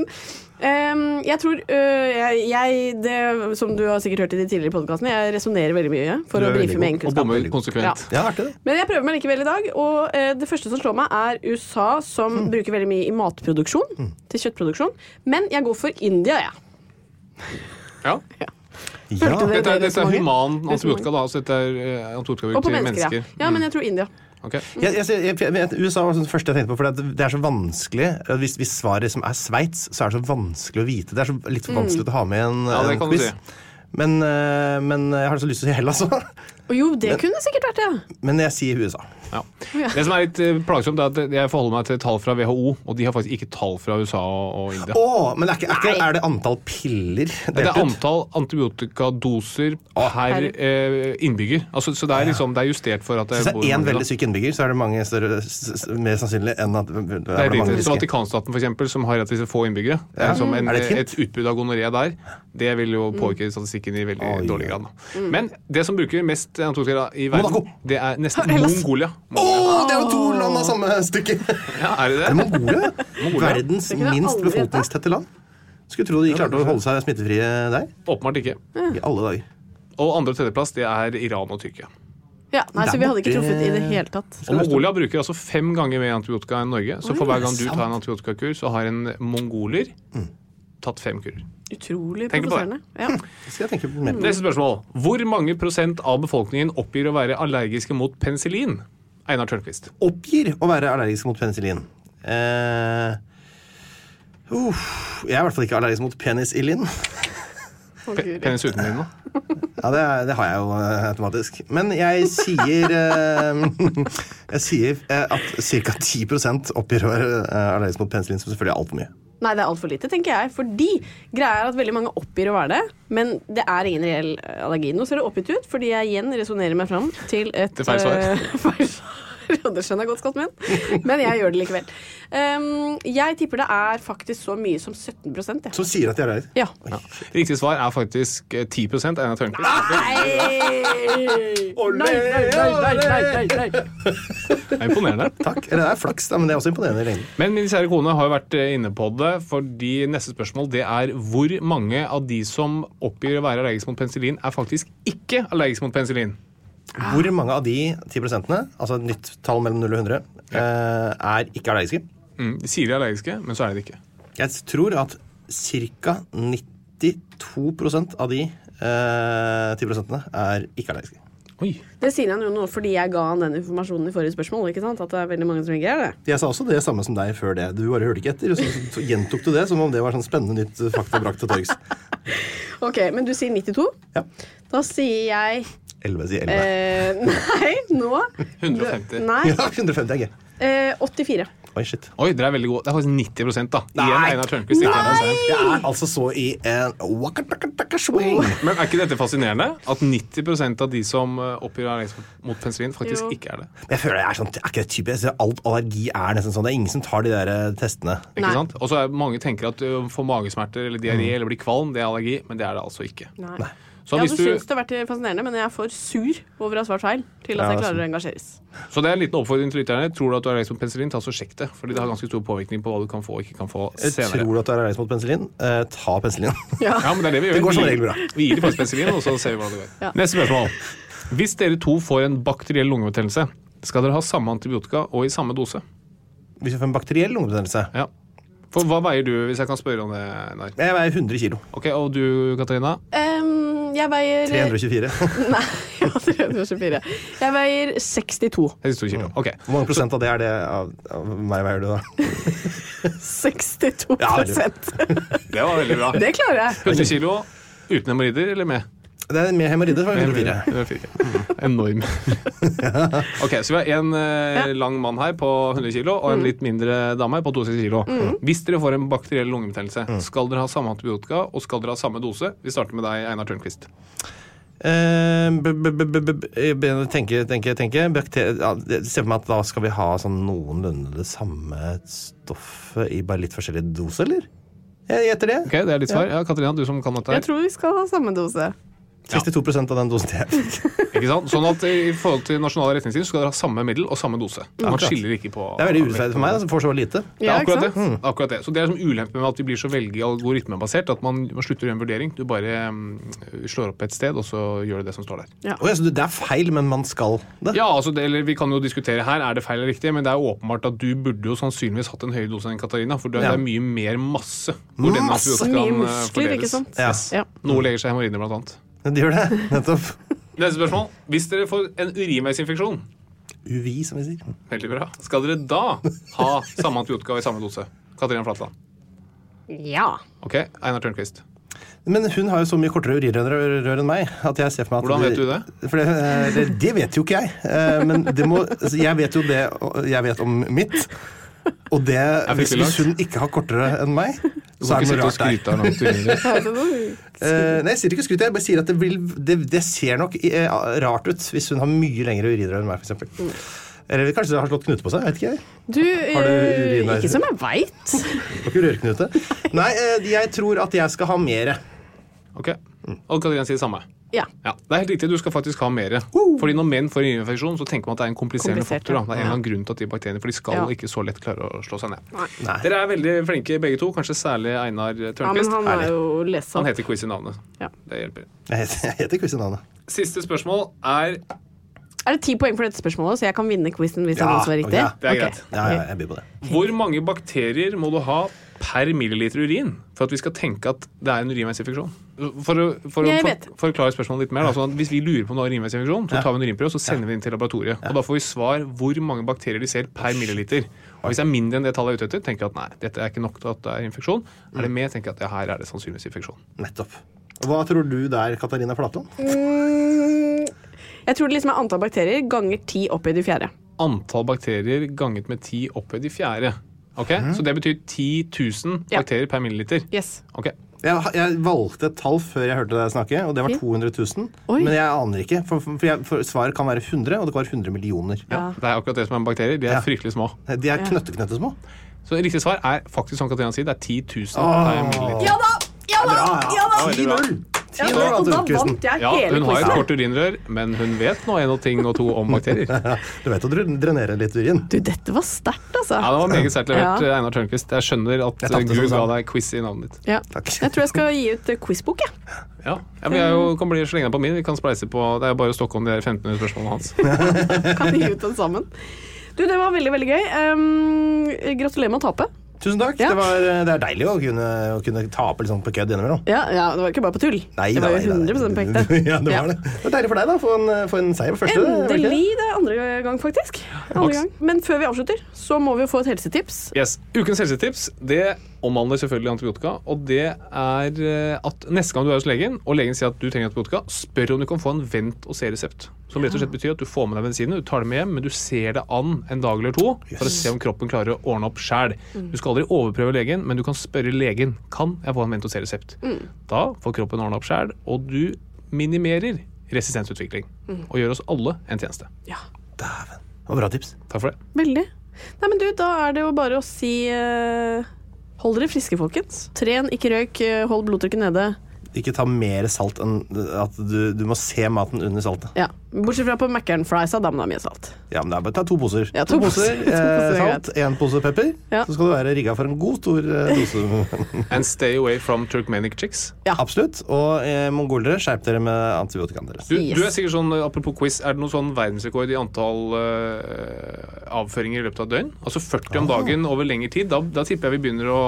ehm, jeg tror øh, jeg, jeg det, Som du har sikkert hørt i de tidligere podkastene, jeg resonnerer veldig mye for å brife med god. Og konsekvent. Ja. Men jeg prøver meg likevel i dag, og eh, det første som slår meg, er USA, som bruker veldig mye i matproduksjon. Til kjøttproduksjon. Men jeg går for India, jeg. Ja. Ja. Dere Dette er, det dette er human antibiotika, da. Altså dette er eh, antibiotikabruk til mennesker, mennesker. ja. Ja, men jeg tror India. Ok. Jeg, jeg, jeg, jeg USA var det første jeg tenkte på, for det er så vanskelig. Hvis, hvis svaret som er Sveits, så er det så vanskelig å vite. Det er så litt for vanskelig å ha med i en, Ja, en quiz. si. Men, eh, men jeg har så lyst til å si Hellas òg. Og jo, det kunne sikkert vært det. Ja. Men jeg sier USA. Ja. Det som er litt eh, plagsomt, er at jeg forholder meg til tall fra WHO, og de har faktisk ikke tall fra USA og, India. Oh, men er, ikke, er, er det antall piller Det er delt ut? antall antibiotikadoser per eh, innbygger. Altså, så det er, liksom, det er justert for at det Hvis det er én veldig syk innbygger, så er det mange større, mer sannsynlig enn at det Det er mange riktig. Vatikanstaten, for eksempel, som har relativt få innbyggere, det er Ja. som en, Er det et et, utbrudd av gonoré der, det vil jo påvirke statistikken i veldig Oi. dårlig grad. Men det som bruker mest antibiotika i verden, Monaco. det er nesten. Mongolia. Å, det er jo to land av samme stykke! Ja, er det Er det det? Mongolia? Mongolia. Verdens Det minst befolkningstette land. Skulle tro de klarte å holde seg smittefrie der. Åpenbart ikke. I alle dager. Og andre- og tredjeplass det er Iran og Tyrkia. Ja, nei, Så vi hadde ikke truffet i det hele tatt. Og Mongolia bruker altså fem ganger mer antibiotika enn Norge. Så for hver gang du tar en antibiotikakur, så har en mongoler tatt fem kurer. Utrolig Tenk provoserende. Ja. Det skal jeg tenke mer på. Neste spørsmål. Hvor mange prosent av befolkningen oppgir å være allergiske mot penicillin? Einar Tørnquist. Oppgir å være allergisk mot penicillin. Eh, uh, jeg er i hvert fall ikke allergisk mot penicillin. Pe penis uten min, da. Ja, det, er- det har jeg jo eh, automatisk. Men jeg sier eh, Jeg sier eh, at ca. 10 oppgir å være eh, allergisk mot penicillin, som selvfølgelig er altfor mye. Nei, det er altfor lite, tenker jeg. Fordi greia er at veldig mange oppgir å være det, men det er ingen reell allergi. Nå ser det oppgitt ut, fordi jeg igjen resonnerer meg fram til et Til feil svar. Uh, feil svar. Og det skjønner jeg godt, Scott min. Men jeg gjør det likevel. Um, jeg tipper det er faktisk så mye som 17 jeg. Som sier at de er allergisk. Ja. Ja. Riktig svar er faktisk eh, 10 Einar Tørnquist. Nei! Nei, nei, nei, nei, nei, nei. Det er imponerende. Takk. Eller det er flaks, da, men det er også imponerende i lengden. Men min kjære kone har jo vært eh, inne på det, fordi neste spørsmål det er hvor mange av de som oppgir å være allergisk mot penicillin, er faktisk ikke allergisk mot penicillin? Hvor mange av de 10% altså et nytt tall mellom 0 og 100, eh, er ikke allergiske? Mm, de sier de er allergiske, men så er de det ikke. Jeg tror at ca. 92% av de eh, 10 er ikke allergiske. Oi. Det sier han jo nå fordi jeg ga han den informasjonen i forrige spørsmål. ikke sant? At det er veldig mange som ikke er det. Jeg sa også det samme som deg før det. Du bare hørte ikke etter. og Så, så gjentok du det som om det var sånn spennende nytt fakta brakt til torgs. Ok, Men du sier 92? Ja. Da sier jeg 11 sier 11. eh, Nei, nå 150. Nei. Ja, 150 er gøy. Eh, 84. Oi, shit. Oi, dere er veldig gode. Det er faktisk 90 da. Igjen Nei. Einar Tørnquist. Einar Sein. Jeg er altså så i en. Men er ikke dette fascinerende? At 90% av de som eh, oppgir allergi mot penicillin, faktisk Jo. ikke er det. Men jeg føler jeg er sånn, er ikke det typisk? Alt allergi er nesten sånn. Det er ingen som tar de der eh, testene. Ikke Nei. sant? Og så er mange tenker at du får magesmerter eller diaré eller blir kvalm, det er allergi, men det er det altså ikke. Nei. Så, Jeg hvis hadde du, syns det vært fascinerende, men jeg er for sur over å ha svart feil til at Ja, jeg er klarer å engasjeres. så det er en liten oppfordring til lytterne. Tror du at du er allergisk mot penicillin, ta så sjekk det. Fordi det har ganske stor påvirkning på hva du kan få og ikke kan få Jeg senere. tror du at du er allergisk mot penicillin? Eh, ta penicillin. Ja, men det er det vi gjør. Det går som regel bra. Vi gir dem faktisk penicillin, og så ser vi hva det går. Ja. Neste spørsmål. Hvis dere to får en bakteriell lungebetennelse, skal dere ha samme antibiotika og i samme dose? Hvis vi får en bakteriell lungebetennelse Ja. For hva veier du, hvis jeg kan spørre om det? Nei. Jeg veier 100 kilo. Ok, Og du, Katarina? Um, jeg veier 324. Nei, ja, 324. Jeg veier 62. 62 kilo. Ok. Hvor mange prosent av det er det av, av meg veier du, da? 62 prosent. Ja, det Det var veldig bra. Det klarer jeg. 100 kilo uten hemoroider eller med? Det er med hemoroider, var det 104. 104. Enorm. ok, Så vi har en eh, lang mann her på 100 kilo og en litt mindre dame her på 62 kilo. Hvis dere får en bakteriell lungebetennelse, skal dere ha samme antibiotika og skal dere ha samme dose? Vi starter med deg, Einar Tørnquist. Eh, b- b- b- b- b- b- Tenke, tenke, tenke. Bakter- ja, Se for meg at da skal vi ha sånn noenlunde det samme stoffet i bare litt forskjellig dose, eller? Jeg gjetter det. Ok, Det er ditt svar. Ja, Katarina, du som kan dette Jeg tror vi skal ha samme dose. 62% av den dosen jeg fikk. Ikke sant? Sånn at I forhold til nasjonale retningslinjer skal dere ha samme middel og samme dose. Man skiller ikke på Det er veldig urettferdig for meg, som får så lite. Det er Ja, akkurat det. Mm. akkurat det. Så det er som ulempen med at vi blir så veldig algoritmebasert at man, man slutter å gjøre en vurdering. Du bare um, slår opp et sted, og så gjør du det som står der. Ja. Oh, ja, så det er feil, men man skal det? Ja, altså det, eller Vi kan jo diskutere her, er det feil eller riktig, men det er åpenbart at du burde jo sannsynligvis hatt en høyere dose enn Katarina. For det, Ja. det er mye mer masse hvor Masse? Mye muskler, muskler, ikke sant? Yes. Ja. Noe legger seg hemoroider, blant annet. Det gjør det. Nettopp. Neste spørsmål. Hvis dere får en urinveisinfeksjon, UVI, som vi sier. veldig bra, skal dere da ha samme antibiotika i samme dose? Katarina Flatland. Ja. Ok, Einar Tørnquist. Men hun har jo så mye kortere urinrør enn meg. at jeg ser for meg at Hvordan vet du det? For det, eh, det, det vet jo ikke jeg. Eh, Men det må, altså, jeg vet jo det jeg vet om mitt. Og det, hvis, hvis hun ikke har kortere enn meg, Du kan ikke sitte og skryte av noen urinrør. Eh, nei, jeg sier ikke skryt, jeg bare sier at det, vil, det, det ser nok eh, rart ut hvis hun har mye lengre urinrør enn meg, f.eks. Mm. Eller kanskje det har slått knute på seg. vet ikke jeg. Du, Har du eh, ikke som jeg veit. Har ikke rørknute. Nei, jeg tror at jeg skal ha mere. Ok, Og Katarina sier det samme. Ja. Ja, Det er helt riktig, du skal faktisk ha mer. Fordi når menn får infeksjon, så tenker man at det er en kompliserende Komplisert, faktor. Da. Det er en eller annen grunn til at de bakteriene, for de skal Ja. ikke så lett klare å slå seg ned. Nei. Dere er veldig flinke begge to, kanskje særlig Einar ja, han er. Han heter quiz i navnet. Ja. Det hjelper. Jeg heter, jeg heter quiz-navnet. Siste spørsmål er Er det ti poeng for dette spørsmålet, så jeg kan vinne quizen hvis Ja, han svarer riktig? ok. Det er greit. Ja, ja, jeg byr på det. Hvor mange bakterier må du ha per milliliter urin for at vi skal tenke at det er en urinveisinfeksjon? For å, for å for, forklare spørsmålet litt mer, da, at Hvis vi lurer på om det er urinveisinfeksjon, så tar vi en urinprøve og så sender vi den til laboratoriet. Og Da får vi svar hvor mange bakterier de ser per milliliter. Og Hvis det er mindre enn det tallet jeg er ute etter, tenker jeg at nei, dette er ikke nok til at det er infeksjon. Er det mer, tenker jeg at ja, her er det sannsynligvis infeksjon. Nettopp. Hva tror du der, Katarina Flatland? Jeg tror det liksom er antall bakterier ganger ti opphøyd i fjerde. Antall bakterier ganget med 10 opphøyd i fjerde. Ok, Så det betyr 10 000 Ja. bakterier per milliliter. Yes. Ok, Jeg, jeg valgte et tall før jeg hørte deg snakke, og det var 200 000. Oi. Men jeg aner ikke, for, for, jeg, for svaret kan være 100, og det kan være 100 millioner. Ja. Det er akkurat det som er med bakterier. De er Ja. fryktelig små. De er knøtteknøttesmå. Så riktig svar er faktisk som Katarina sier, det er 10 000 per milliliter. Ja da! Ja da! Ja da! veldig bra. 10-0! Ja, 10-0, da, år, da vant jeg Ja, hele hun har et kort urinrør, men hun vet nå en og ting og to om bakterier. Du vet å drenere litt urin. Du, dette var sterkt, altså. Det var meget sterkt levert, Ja. Einar Tørnquist. Jeg skjønner at Jeg Gud ga deg quiz i navnet ditt. Ja. Takk. Jeg tror jeg skal gi ut eh, quizbok, jeg. Ja, ja men jeg jo, kan bli slenge på min. Vi kan spleise på Det er jo bare å stokke om de der 15 spørsmålene hans. Kan vi gi ut den sammen. Du, det var veldig, veldig gøy. Um, gratulerer med å tape. Tusen takk. Ja. Det, var, det er deilig å kunne, å kunne tape litt sånn på kødd innimellom. Ja, ja, det var ikke bare på tull. Nei det var jo 100 på ekte. Ja, det var det. Det var deilig for deg, da. Få en, få en seier på første. var det? Endelig. Det er andre gang, faktisk. Andre gang. Men før vi avslutter, så må vi jo få et helsetips. Yes. Ukens helsetips det omhandler selvfølgelig antibiotika. Og det er eh, at neste gang du er hos legen, og legen sier at du trenger antibiotika, spør om du kan få en vent og se-resept. Som rett og slett betyr at du får med deg medisinene, du tar dem med hjem, men du ser det an en dag eller to for å se om kroppen klarer å ordne opp sjæl. Mm. Du skal aldri overprøve legen, men du kan spørre legen kan jeg få en vent og se-resept. Mm. Da får kroppen ordna opp sjæl, og du minimerer resistensutvikling. Mm. Og gjør oss alle en tjeneste. Ja, Dæven. Det var bra tips. Takk for det. veldig. Nei, men du, da er det jo bare å si eh, Hold dere friske, folkens. Tren, ikke røyk, eh, hold blodtrykket nede. Ikke ta mer salt enn at du, du må se maten under saltet. Ja, Bortsett fra på Mækkern-friesa, da må det ha mye salt. Ja, men det er bare Ta to poser. Ja, to poser. To poser, poser eh, salt, én pose pepper. Ja. Så skal du være rigga for en god, stor eh, dose. And stay away from Turkmenic chicks. Ja. Absolutt. Og eh, mongolere, skjerp dere med antibiotikaen deres. Du, Yes. du er sikkert sånn, Apropos quiz, er det noen sånn verdensrekord i antall eh, avføringer i løpet av et døgn? Altså 40 om dagen over lengre tid. Da, da tipper jeg vi begynner å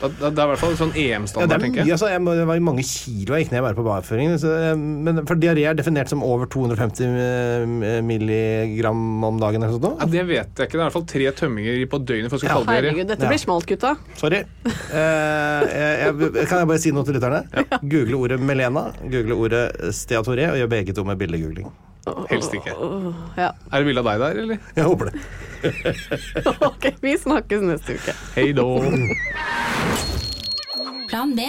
da, Det er i hvert fall sånn EM-standard, ja, tenker jeg. altså, jeg må- det var mange kilo jeg gikk ned bare på avføringen. så, eh, Men for diaré er definert som over 250 eh, milligram om dagen. eller sånt Ja, det vet jeg ikke. Det er i hvert fall tre tømminger på døgnet for å skulle kalle det Herregud, dette Ja. blir smalt, gutta. Sorry. Eh, jeg, jeg, kan jeg bare si noe til lytterne? Google ordet Melena, google ordet steatoré, og gjør begge to med bildegoogling. Helst ikke. Ja. Er det bilde av deg der, eller? Jeg håper det. Ok, vi snakkes neste uke. Hei då. Plan B.